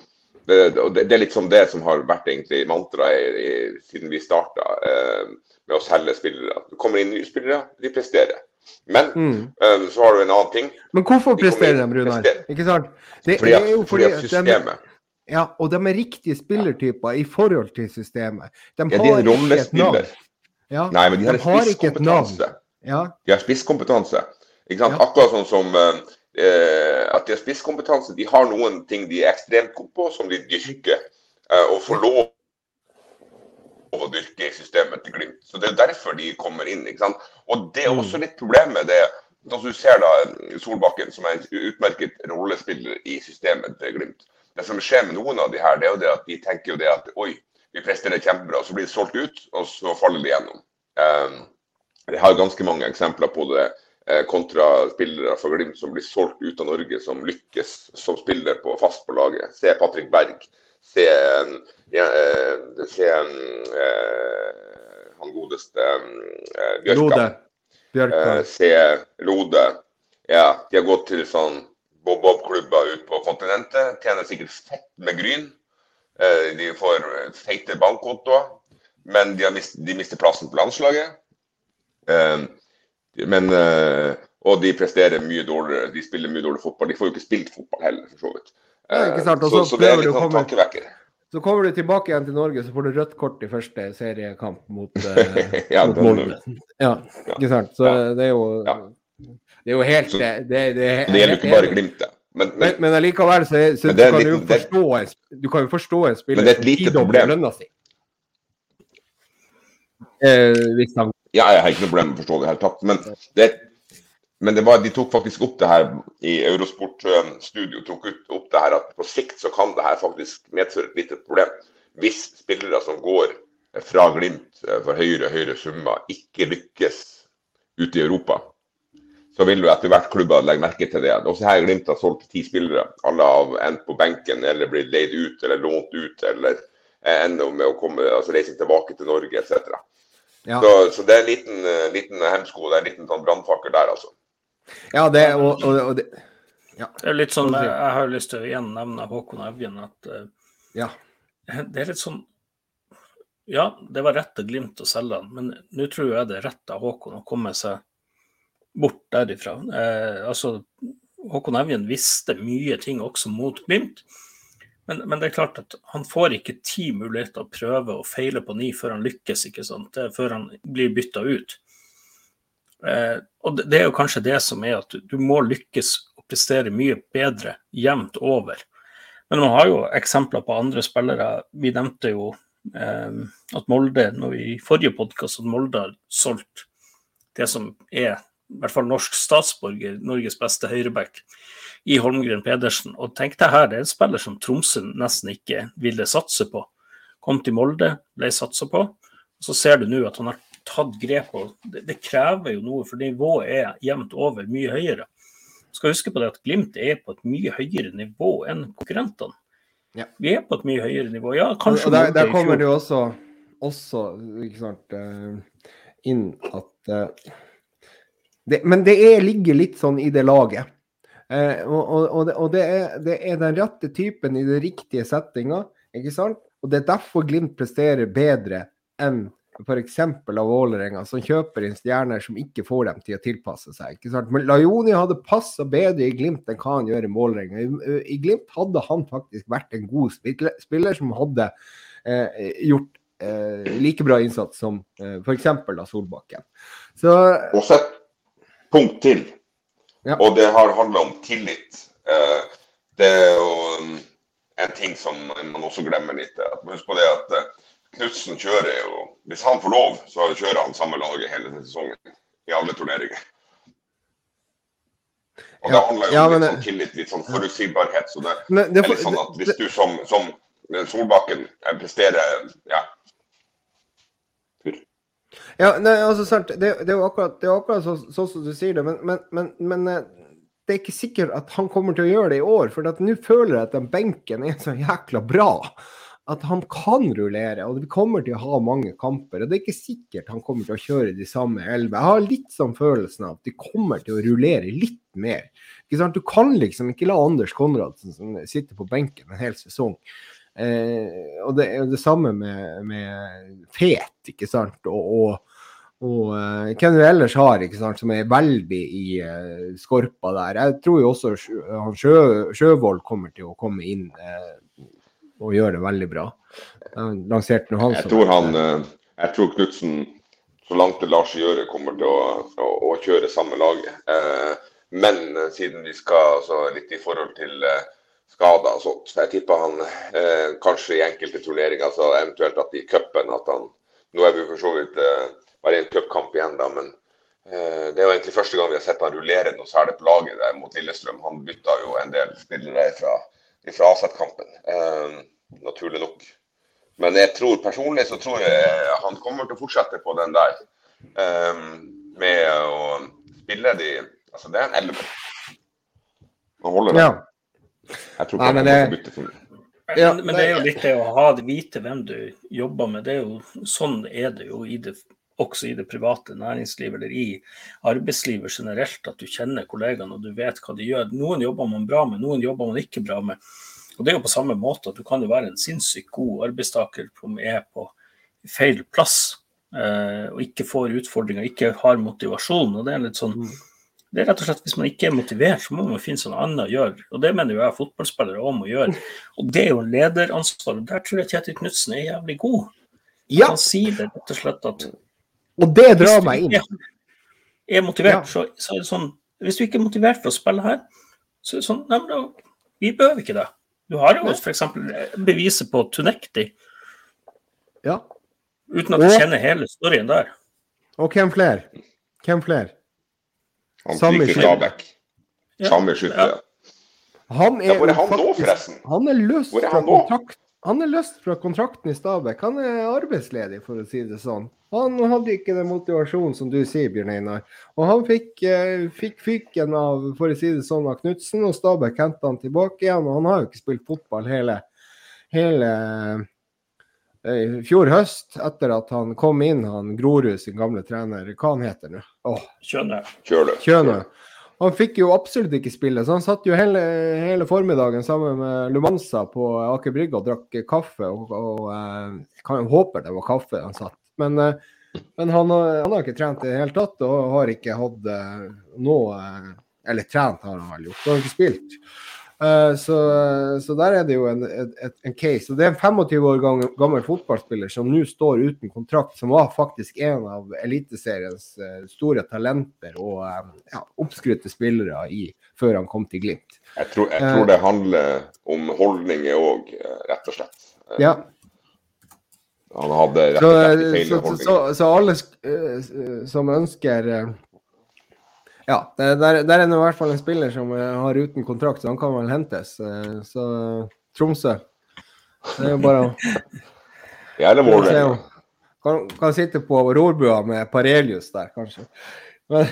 det, det, er litt som det som har vært egentlig mantraet siden vi starta eh, med å selge spillere. Det kommer inn nye spillere, de presterer. Men mm. uh, så har du en annen ting. Men hvorfor de presterer de, Runar? Ikke sant? Det fordi, at, fordi, fordi at systemet de, Ja, og de er riktige spillertyper i forhold til systemet. De ja, har de ikke et navn. Ja, Nei, men de har, de har spisskompetanse. Ja. De har spisskompetanse. Ikke sant? Ja. Akkurat sånn som uh, at de har spisskompetanse. De har noen ting de er ekstremt gode på, som de dyrker. Uh, og får lov å dyrke i systemet til Glimt. Så Det er derfor de kommer inn. ikke sant? Og Det er også mm. litt problemet. det da Du ser da Solbakken, som er en utmerket rollespiller i systemet til Glimt. Det som skjer med noen av de her, det er jo det at de tenker jo det at oi, vi presterer kjempebra, så blir det solgt ut, og så faller de gjennom. Um, jeg har ganske mange eksempler på det eh, kontra spillere fra Glimt som blir solgt ut av Norge, som lykkes som spiller på fast på laget. Se Patrick Berg se, ja, eh, se eh, han godeste eh, Bjørka. Lode. Bjørka. se Lode. Ja, de har gått til sånn bob-bob-klubber ute på kontinentet. Tjener sikkert fett med gryn. De får feite bankkontoer. Men de, mist, de, mister plassen på landslaget. Men, og de presterer mye dårligere. De spiller mye dårligere fotball. De får jo ikke spilt fotball heller, for så vidt. Ja? Og så, så, så det er litt sånn tankevekker. Så kommer du tilbake igjen til Norge, så får du rødt kort i første seriekamp mot, uh, ja, mot Molde. Ja, ikke sant. Så ja. det er jo Det er jo helt Det, det, det, det gjelder jo ikke bare Glimt, Men, men, men allikevel så, så du, kan liten, forstå du kan jo forstå en spiller som tidobler lønna si. Eh, hvis han Ja, jeg har ikke noe problem med å forstå det i hele tatt. Men det men det var, de tok faktisk opp det her i Eurosport-studio. tok opp det her at På sikt så kan det her faktisk medføre et lite problem. Hvis spillere som går fra Glimt eh, for høyere og høyere summer, ikke lykkes ute i Europa, så vil jo etter hvert klubber legge merke til det. Også her Glimt har solgt ti spillere. Alle har endt på benken eller blitt leid ut eller lånt ut eller ender med å komme, altså reise tilbake til Norge etc. Ja. Så, så, det er en liten, eh, liten hemsko, det er en liten sånn brannfakkel der, altså. Ja, det og, og, og det, ja. det er litt sånn, jeg, jeg har lyst til å igjen nevne Håkon Evjen. at uh, ja. Det er litt sånn Ja, det var rett av Glimt å selge han, men nå tror jeg det er rett av Håkon å komme seg bort derifra. Uh, altså, Håkon Evjen visste mye ting også mot Glimt. Men, men, det er klart at han får ikke ti muligheter å prøve og feile på ni før han lykkes, ikke sant? Det er før han blir bytta ut. Eh, og det, er jo kanskje det som er at du, du må lykkes å prestere mye bedre jevnt over. Men man har jo eksempler på andre spillere. Vi nevnte jo eh, at Molde når vi, i forrige podkast at Molde har solgt det som er i hvert fall norsk statsborger, Norges beste høyreback, i Holmgren Pedersen. Og tenk deg her, det er en spiller som Tromsø nesten ikke ville satse på. Kom til Molde, ble satsa på. Og så ser du nå at han har tatt grep og det, det, krever jo noe, for nivået er jevnt over mye høyere. Skal huske på det at Glimt er på et mye høyere nivå enn konkurrentene. Ja. Vi er på et mye høyere nivå. Ja, kanskje og der, der kommer det jo også, også sant, uh, inn at uh, det, Men det er, ligger litt sånn i det laget. Eh, og, og, det, og det, er, det, er, den rette typen i den riktige settinga, ikke sant? Og det er derfor Glimt presterer bedre enn f.eks. av Vålerenga, som kjøper inn stjerner som ikke får dem til å tilpasse seg. ikke sant? Men Lajoni hadde passa bedre i Glimt enn hva han gjør i Vålerenga. I, I, Glimt hadde han faktisk vært en god spiller, spiller som hadde eh, gjort eh, like bra innsats som eh, f.eks. Solbakken. Så, Og så et punkt til, ja. og det har handla om tillit. Eh, det er jo um, en ting som man også glemmer litt. Husk på det at uh, Knutsen kjører jo Hvis han får lov, så kjører han samme laget hele sesongen. I alle turneringer. Og det handler jo Ja, om men litt det- sånn tillit, litt sånn forutsigbarhet. Så det, Men det det, er litt sånn at hvis du som, som Solbakken eh, presterer ja, Ja, nei, altså sant, det, det er jo akkurat, det er akkurat sånn sånn som du sier det, men, men, men, men eh, det er ikke sikkert at han kommer til å gjøre det i år. For nå føler jeg at den benken er så jækla bra at han kan rullere. Og vi kommer til å ha mange kamper. Og det er ikke sikkert han kommer til å kjøre de samme elleve. Jeg har litt sånn følelsen av at de kommer til å rullere litt mer. Du kan liksom ikke la Anders Konradsen som sitter på benken en hel sesong. Eh, og det er det samme med, med Fet, ikke sant. Og, og, og eh, hvem du ellers har, ikke sant, som er veldig i uh, skorpa der. Jeg tror jo også han Sjø, Sjøvold kommer til å komme inn uh, og gjøre det veldig bra. Han lanserte nå han Jeg tror han Jeg tror Knutsen, så langt det lar seg gjøre, kommer til å, å, å kjøre samme laget. Men siden vi skal altså, litt i forhold til eh, skader og sånt, så jeg tipper han eh, kanskje i enkelte turneringer, så eventuelt at i cupen at han Nå er vi for så vidt eh, bare i en cupkamp igjen, da, men eh, det er jo egentlig første gang vi har sett han rullere noe særlig på laget der mot Lillestrøm. Han bytta jo en del spillere fra, fra AZ-kampen, eh, naturlig nok. Men jeg tror personlig så tror jeg han kommer til å fortsette på den der. eh, med å spille de Altså, det er en elleve. Nå holder det. Ja. Jeg tror ikke Nei, han men kommer til å det- bytte for Ja, men, men det er jo litt det å ha det, vite hvem du jobber med. Det er jo, sånn er det jo i det, også i det private næringslivet eller i arbeidslivet generelt, at du kjenner kollegaene og du vet hva de gjør. Noen jobber man bra med, noen jobber man ikke bra med. Og det er jo på samme måte at du kan jo være en sinnssykt god arbeidstaker som er på feil plass eh, og ikke får utfordringer, ikke har motivasjon. og det er litt sånn det er rett og slett Hvis man ikke er motivert, så må man finne noe annet å gjøre. Og Det mener jo jeg fotballspillere òg må gjøre. Og Det er jo lederansvar. og Der tror jeg Kjetil Knutsen er jævlig god. ja, Han sier det rett og slett at og det drar meg inn. er motivert, Ja. så, så er det sånn Hvis du ikke er motivert for å spille her, så er det sånn Nei, men da, vi behøver ikke det. Du har jo f.eks. beviset på Tunekti, Ja. uten at du kjenner hele storyen der. Og hvem flere? Hvem flere? Han Samme Frike skytter. Stabæk. Ja. Ja. Han er hvor er han han nå, forresten? Han er løst er han fra kontrakt. Han er løst fra kontrakten i Stabæk. Han er arbeidsledig, for å si det sånn. Han hadde ikke den motivasjonen som du sier, Bjørn Einar. Og han fikk, eh, fikk fyken av, for å si det sånn, av Knutsen, og Stabæk henta han tilbake igjen. Og han har jo ikke spilt fotball hele, hele i fjor høst, etter at han kom inn, han Grorud sin gamle trener. Hva han heter nå? Oh. Kjønø. Han fikk jo absolutt ikke spille, så han satt jo hele, hele formiddagen sammen med Lumanza på Aker Brygge og drakk kaffe. Og, og eh, jeg kan jo håpe det var kaffe han satt. Men, eh, men han, har- han har ikke trent i det hele tatt, og har ikke hatt eh, noe eh, Eller trent har han vel gjort, han har ikke spilt. Eh, så, så der er det jo en, et, en case. Og det er en 25 år gammel, gammel fotballspiller som nå står uten kontrakt, som var faktisk en av Eliteseriens eh, store talenter og eh, ja, oppskrytte spillere i, før han kom til Glimt. Jeg tror, jeg tror det handler om holdninger òg, rett og slett. Ja, Han hadde rett og slett feil så, så, holdninger. så alle som ønsker Ja, der, der er det i hvert fall en spiller som eh, har uten kontrakt, så han kan vel hentes. eh, Så Tromsø. Det er jo bare å Ja, eller Vålerenga. Kan, kan sitte på rorbua med Parelius der, kanskje. Men,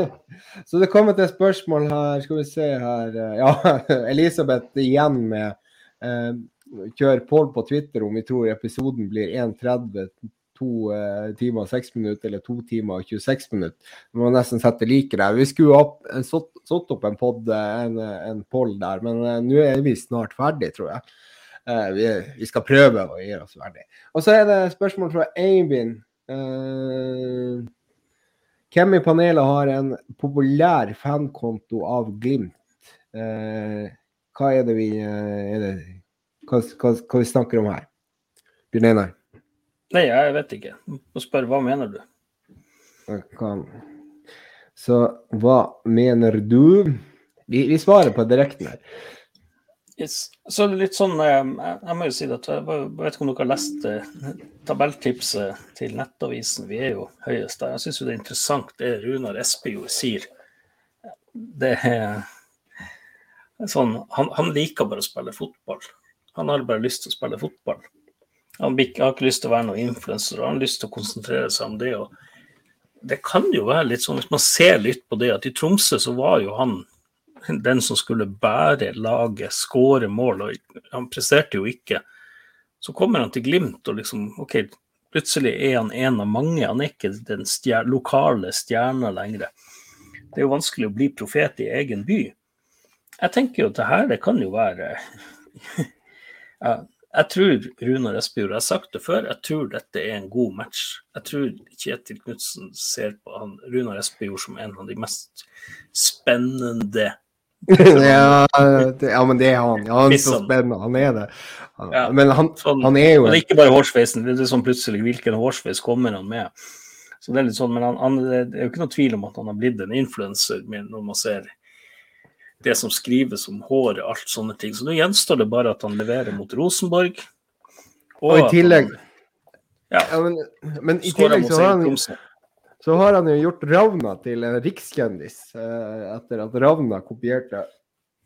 så det kommer til et spørsmål her, skal vi se her eh, Ja, Elisabeth igjen med eh, Kjør Pål på Twitter om vi tror episoden blir 1.30, 2 eh, timer og seks minutter eller to timer og 26 minutter. Vi må nesten sette like der. Vi skulle opp- eh, satt satt opp en pod, eh, en, en poll der, men nå er vi snart ferdig, tror jeg. Vi, vi skal prøve å gjøre oss ferdig. Og så er det spørsmål fra Eivind. Uh, hvem i panelet har en populær fankonto av Glimt? Eh, hva er det vi er det, hva, hva, hva vi snakker om her? Bjørn Einar? Nei, jeg vet ikke. Må spørre hva mener du? Hva- Så hva mener du? Vi, vi svarer på direkten her. Yes. Så litt sånn, eh, jeg, jeg må jo si det, at jeg vet ikke om dere har lest eh, tabelltipset til Nettavisen. Vi er jo høyest der. Jeg syns det er interessant det Runar Espejord sier. Det er sånn, han, han liker bare å spille fotball. Han har bare lyst til å spille fotball. Han har ikke lyst til å være noen influenser, han har lyst til å konsentrere seg om det. det kan jo være litt sånn, hvis man ser litt på det, at i Tromsø så var jo han den som skulle bære laget, skåre mål, og han presterte jo ikke. Så kommer han til Glimt, og liksom, ok, plutselig er han en av mange. Han er ikke den stjer lokale stjerna lenger. Det er jo vanskelig å bli profet i egen by. Jeg tenker jo at det her, det kan jo være ja, Jeg tror Runar Espejord, jeg har sagt det før, jeg tror dette er en god match. Jeg tror Kjetil Knutsen ser på han, Runar Espejord som en av de mest spennende ja, det, ja, men det er han. Ja, han er så spennende. Han er det. Ja. Men han, Sånn, han er jo og det er ikke bare hårsveisen, det er sånn plutselig hvilken hårsveis kommer han med. Så det er litt sånn, men han, han, det er jo ikke noe tvil om at han har blitt en influenser når man ser det som skrives om håret, alt sånne ting. Så nå gjenstår det bare at han leverer mot Rosenborg. Og i tillegg han Ja. ja, men, men i tillegg så har han, så har han jo gjort Ravna til en rikskjendis eh, etter at Ravna kopierte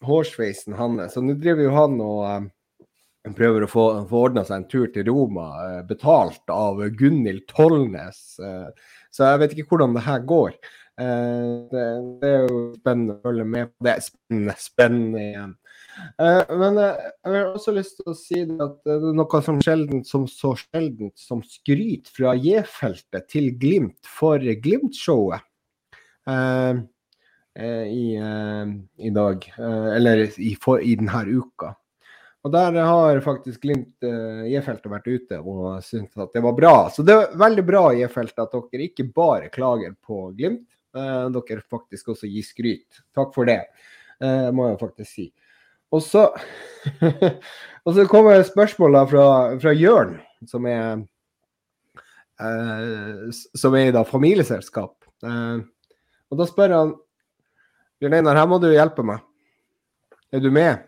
hårsveisen hans. Så nå driver jo han og eh, prøver å få, få ordna seg en tur til Roma, eh, betalt av Gunhild Tollnes. Eh, så jeg vet ikke hvordan det her går. Eh, det, det er jo spennende å følge med på. Det er spennende, spennende igjen. Eh, men eh, jeg har også lyst til å si at det er noe som sjeldent som så sjeldent som skryt fra J-feltet til Glimt for Glimt-showet i, i dag. Eller i, for, i denne uka. Og der har faktisk Glimt J-feltet vært ute og syntes at det var bra. Så det er veldig bra J-feltet at dere ikke bare klager på Glimt, eh, dere faktisk også gir skryt. Takk for det, eh, må jeg faktisk si. Og så, og så kommer spørsmålet fra, fra Jørn, som er eh, som er i da familieselskap. Eh, og da spør han Bjørn Einar, her må du hjelpe meg. Er du med?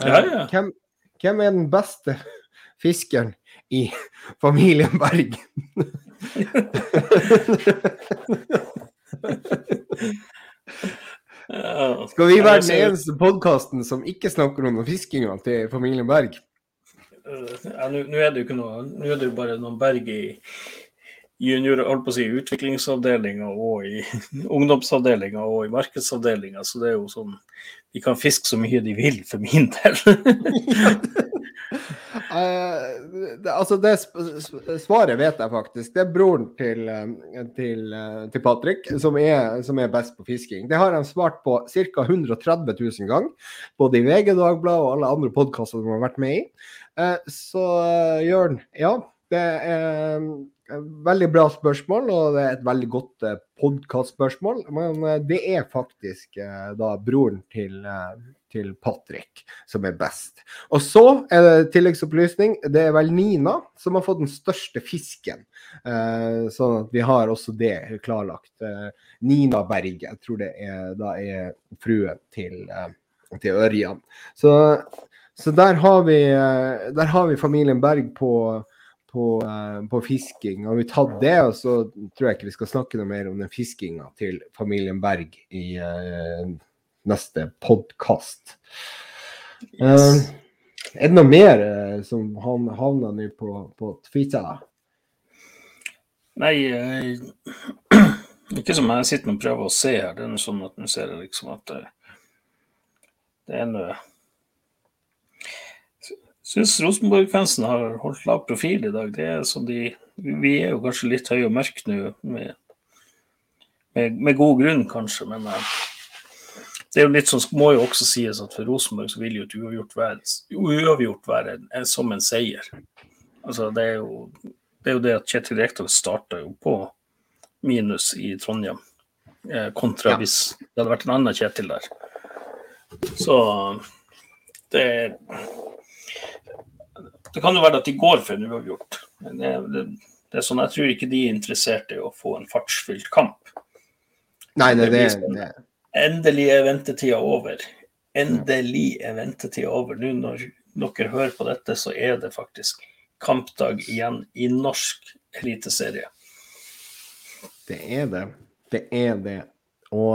Eh, Ja, ja. Hvem, hvem er den beste fiskeren i familien Berg? Skal vi være den eneste podkasten som ikke snakker om fiskinga til familien Berg? Ja, nå er det jo ikke noe Nå er det jo bare noen berg i junior, holdt på å si, utviklingsavdelinga og i ungdomsavdelinga og i markedsavdelinga, så det er jo sånn De kan fiske så mye de vil, for min del. uh, det, altså det svaret vet jeg faktisk. Det er broren til, eh, til, eh, til Patrick som er, som er best på fisking. Det har han svart på ca. 130 000 ganger, både i VG Dagbladet og alle andre podkaster de har vært med i. Uh, så Jørn, ja. Det er veldig bra spørsmål, og det er et veldig godt eh, podkastspørsmål. Men eh, det er faktisk eh, da broren til, eh, til Patrick som er best. Og så er det tilleggsopplysning. Det er vel Nina som har fått den største fisken. Eh, sånn at vi har også det klarlagt. Eh, Nina Berg, jeg tror det er, da er fruen til, til Ørjan. Så, så der, har vi, der har vi familien Berg på, på, eh, på fisking. Har vi tatt det, og så tror jeg ikke vi skal snakke noe mer om den fiskinga til familien Berg i uh, neste podkast. Yes. er det noe mer uh, som han havna nå på, på Twitter? Nei, eh, ikke som jeg sitter og prøver å se her. Det er noe sånn at nå ser jeg liksom at det, det er noe Syns Rosenborg-fansen har holdt lav profil i dag. Det er som de, vi er jo kanskje litt høye og mørke nå, med, med, med god grunn kanskje, men eh, det er jo litt sånn, må jo også sies at for Rosenborg så vil jo et uavgjort være, uavgjort være en, en, som en seier. Altså, det er jo det er jo det at Kjetil Rekdal starta jo på minus i Trondheim, eh, kontra Ja. hvis det hadde vært en annen Kjetil der. Så det Det kan jo være at de går for en uavgjort. Det, det, det er sånn, Jeg tror ikke de er interessert i å få en fartsfylt kamp. Nei, det, Det det, Endelig er ventetida over endelig er ventetida over. Nå når dere hører på dette, så er det faktisk kampdag igjen i norsk eliteserie. Det er det. Det er det. Og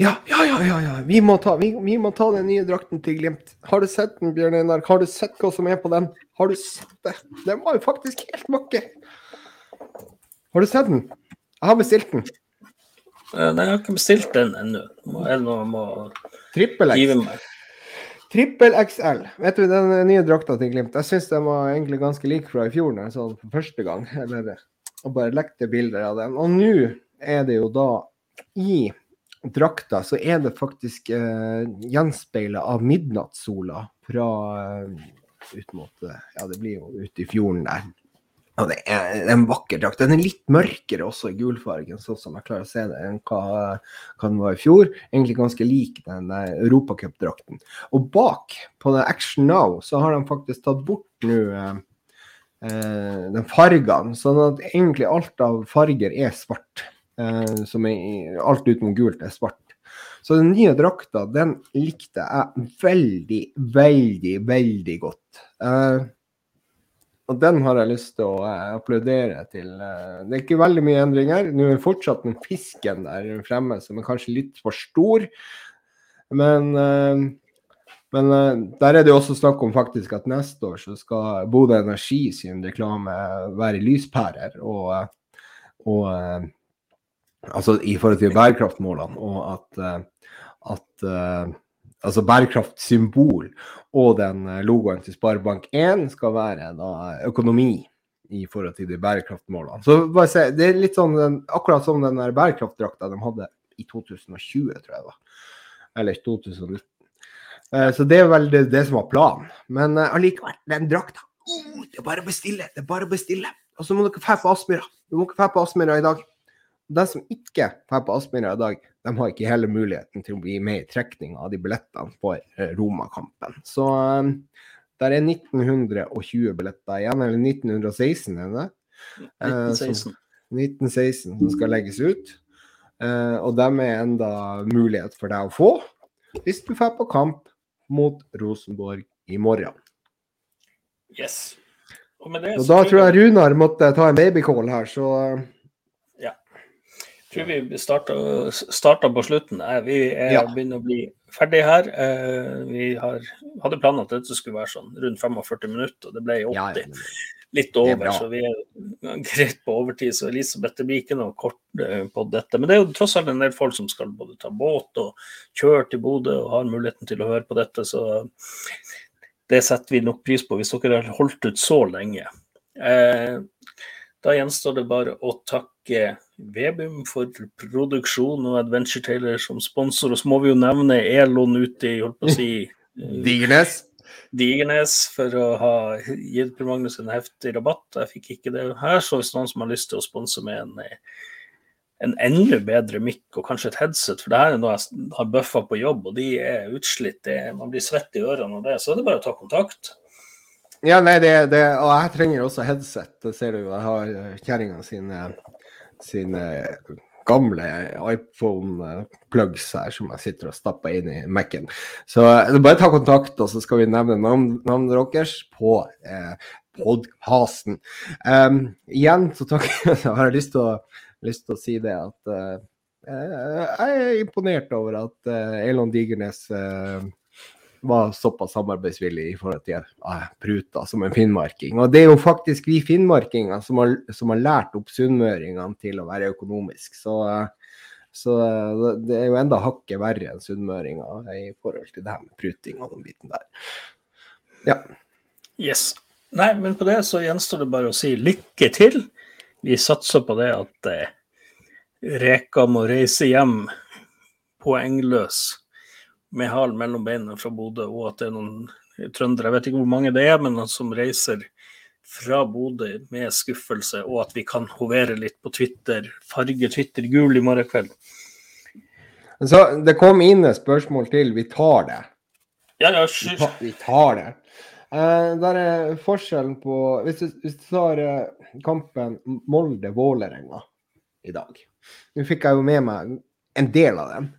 ja, ja, ja, ja, ja. Vi, må ta, vi, vi må ta den nye drakten til Glimt. Har du sett den, Bjørn Einar? Har du sett hva som er på den? Har du sett det? Den var jo faktisk helt makke. Har du sett den? Jeg har bestilt den. Eh, Nei, jeg har ikke bestilt den ennå. Må- Er jeg må Trippel X. Trippel XL. Vet du, den nye drakta til Glimt, jeg syns den var egentlig ganske lik fra i fjor, da jeg så den for første gang. Eller, og bare lekte bilder av den. Og nå er det jo da i drakta så er det faktisk eh, gjenspeila av midnattssola fra eh, ut mot eh, Ja, det blir jo ute i fjorden der. Og det er, en vakker drakt. Den er litt mørkere også i gulfargen, sånn som jeg klarer å se det, enn hva, hva den var i fjor. Egentlig ganske lik den Europacupdrakten. Og bak, på den Action Now, så har de faktisk tatt bort nå eh, eh, den fargen. Sånn at egentlig alt av farger er svart. Eh, som er, alt utenom gult er svart. Så den nye drakta, den likte jeg veldig, veldig, veldig godt. Eh, og den har jeg lyst til å eh, applaudere til. eh, det er ikke veldig mye endringer. Nå er fortsatt den fisken der fremme som er kanskje litt for stor. Men, eh, men der er det også snakk om faktisk at neste år så skal Bodø Energi sin reklame være lyspærer. Og, og altså i forhold til bærekraftmålene. Og at, eh, at eh, altså bærekraftsymbol og den eh, logoen til Sparebank1 skal være da økonomi i forhold til de bærekraftmålene. Så bare se, det er litt sånn den, akkurat som den der bærekraftdrakta de hadde i 2020, tror jeg var. Eller 2019. Eh, Så det er vel det, det som var planen. Men allikevel, den drakta oh, Det er bare å bestille. Det er bare å bestille. Og så må dere dra på Aspmyra. Du må ikke dra på Aspmyra i dag. De som ikke drar på Aspmyra i dag, de har ikke hele muligheten til å bli med i trekninga av de billettene for eh, Roma-kampen. Så eh, der er 1920 billetter igjen, eller 1916 er det? Eh, som- 1916. 1916 som skal legges ut. Eh, og dem er enda mulighet for deg å få hvis du drar på kamp mot Rosenborg i morgen. Yes. Og med det Og da tror jeg Runar måtte ta en babycall her, så tror vi starta, på slutten. Vi er Ja. begynner å bli ferdig her. Eh, Vi har, hadde planen at dette skulle være sånn rundt 45 minutter, og det ble 80. ja, ja. Litt er over, så vi er greit på overtid. Så Elisabeth, det blir ikke noe kort eh, på dette. Men det er jo tross alt en del folk som skal både ta båt og kjøre til Bodø og har muligheten til å høre på dette, så det setter vi nok pris på hvis dere har holdt ut så lenge. Eh, da gjenstår det bare å takke Vebum for produksjon og Adventure Taylor som sponsor. Og så må vi jo nevne Elon ute i holdt på å si, eh, Digernes. Digernes for å ha gitt Per Magnus en heftig rabatt. Jeg fikk ikke det her, så hvis noen som har lyst til å sponse med en, eh, en enda bedre mic og kanskje et headset, for det her er noe jeg har bøffa på jobb, og de er utslitt. Det, er- man blir svett i ørene av det, så er det bare å ta kontakt. Ja, nei, det, det Og jeg trenger også headset. Det ser du jo. Jeg har eh, kjerringa sine, sine gamle iPhone-plugs her som jeg sitter og stapper inn i Mac-en. Så bare ta kontakt, og så skal vi nevne navn- navnet deres på eh, podkasten. Um, igjen så takk, så har jeg lyst til å, lyst til å si det at uh, jeg er imponert over at uh, Elon Digernes eh, var såpass samarbeidsvillig i forhold til eh, Pruta som en finnmarking. Og det er jo faktisk vi finnmarkinger som har, som har lært opp sunnmøringene til å være økonomisk. Så, så det er jo enda hakket verre enn sunnmøringer i forhold til det her med pruting og den biten der. Ja. Yes. Nei, men på det så gjenstår det bare å si lykke til. Vi satser på det at eh, Reka må reise hjem poengløs med halen mellom beina fra Bodø, og at det er noen trøndere, jeg vet ikke hvor mange det er, men noen som reiser fra Bodø med skuffelse, og at vi kan hovere litt på Twitter, farge Twitter gul i morgen kveld. Så det kom inn et spørsmål til. Vi tar det. Ja, ja, Vi tar, vi tar det. Uh, der er forskjellen på Hvis du, hvis du tar uh, kampen Molde-Vålerenga i dag Nå fikk jeg jo med meg en del av den.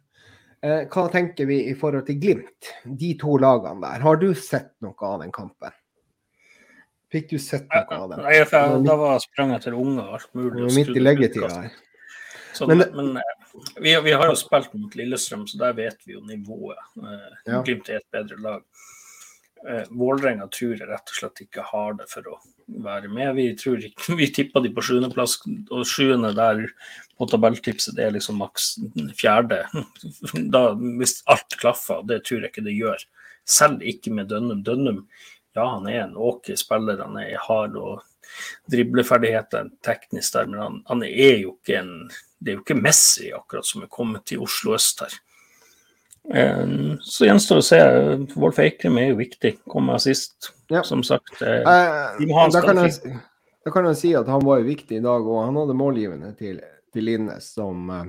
Eh, hva tenker vi i forhold til Glimt? De to lagene der. Har du sett noe av den kampen? Fikk du sett noe av den? Nei, for da var sprang jeg til unger og alt mulig. Midt i leggetida her. Så, Men men eh, vi, vi har jo spilt mot Lillestrøm, så der vet vi jo nivået. Eh. Glimt er et bedre lag. Eh, Vålerenga tror jeg rett og slett ikke har det for å være med. Vi, tror ikke, vi tippa de på sjuendeplass, og sjuende der på tabelltipset det er liksom maks fjerde. Da, hvis alt klaffer, det tror jeg ikke det gjør. Selv ikke med Dønnum. Dønnum, ja han er en åker spiller, han er hard og dribleferdigheter teknisk der, men han, han er jo ikke en Det er jo ikke Messi akkurat som er kommet til Oslo øst her. Eh, Så gjenstår å se. Wolf Eikrem er jo viktig. Kommer sist, Ja. som sagt. eh, Eh, da, kan jeg, da kan jeg si at han var jo viktig i dag, og han hadde målgivende til, til Linnes, som, eh,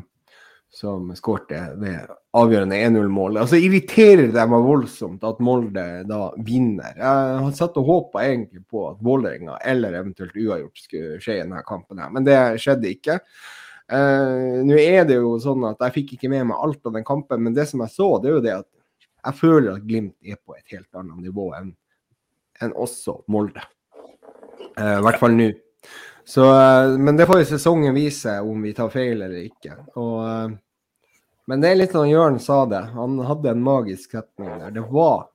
som skårte det avgjørende 1-0-målet. Altså irriterer det meg voldsomt at Molde da vinner. Jeg har satt og håpa egentlig på at Vålerenga eller eventuelt uavgjort skulle skje i denne kampen, her, men det skjedde ikke. Eh, Nå er det jo sånn at jeg fikk ikke med meg alt av den kampen, men det som jeg så, det er jo det at jeg føler at Glimt er på et helt annet nivå enn enn også Molde. Uh, I hvert fall nå. Eh, men det får jo sesongen vise om vi tar feil eller ikke. Og, men det er litt sånn Jørn sa det, han hadde en magisk setning der. Det var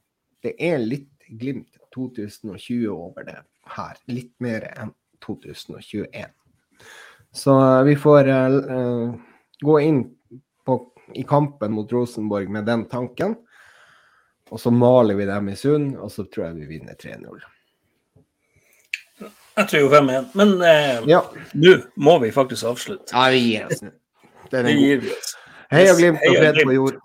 Det er litt Glimt 2020 over det her. Litt mer enn 2021. Så eh, vi får eh, gå inn på, i kampen mot Rosenborg med den tanken. Og så maler vi dem i sund, og så tror jeg vi vinner 3-0. Jeg tror jo 5-1. Men eh, Ja. nå må vi faktisk avslutte. ja, vi gir oss nå. Den Det gir vi oss. Heia Glimt og fred på jord.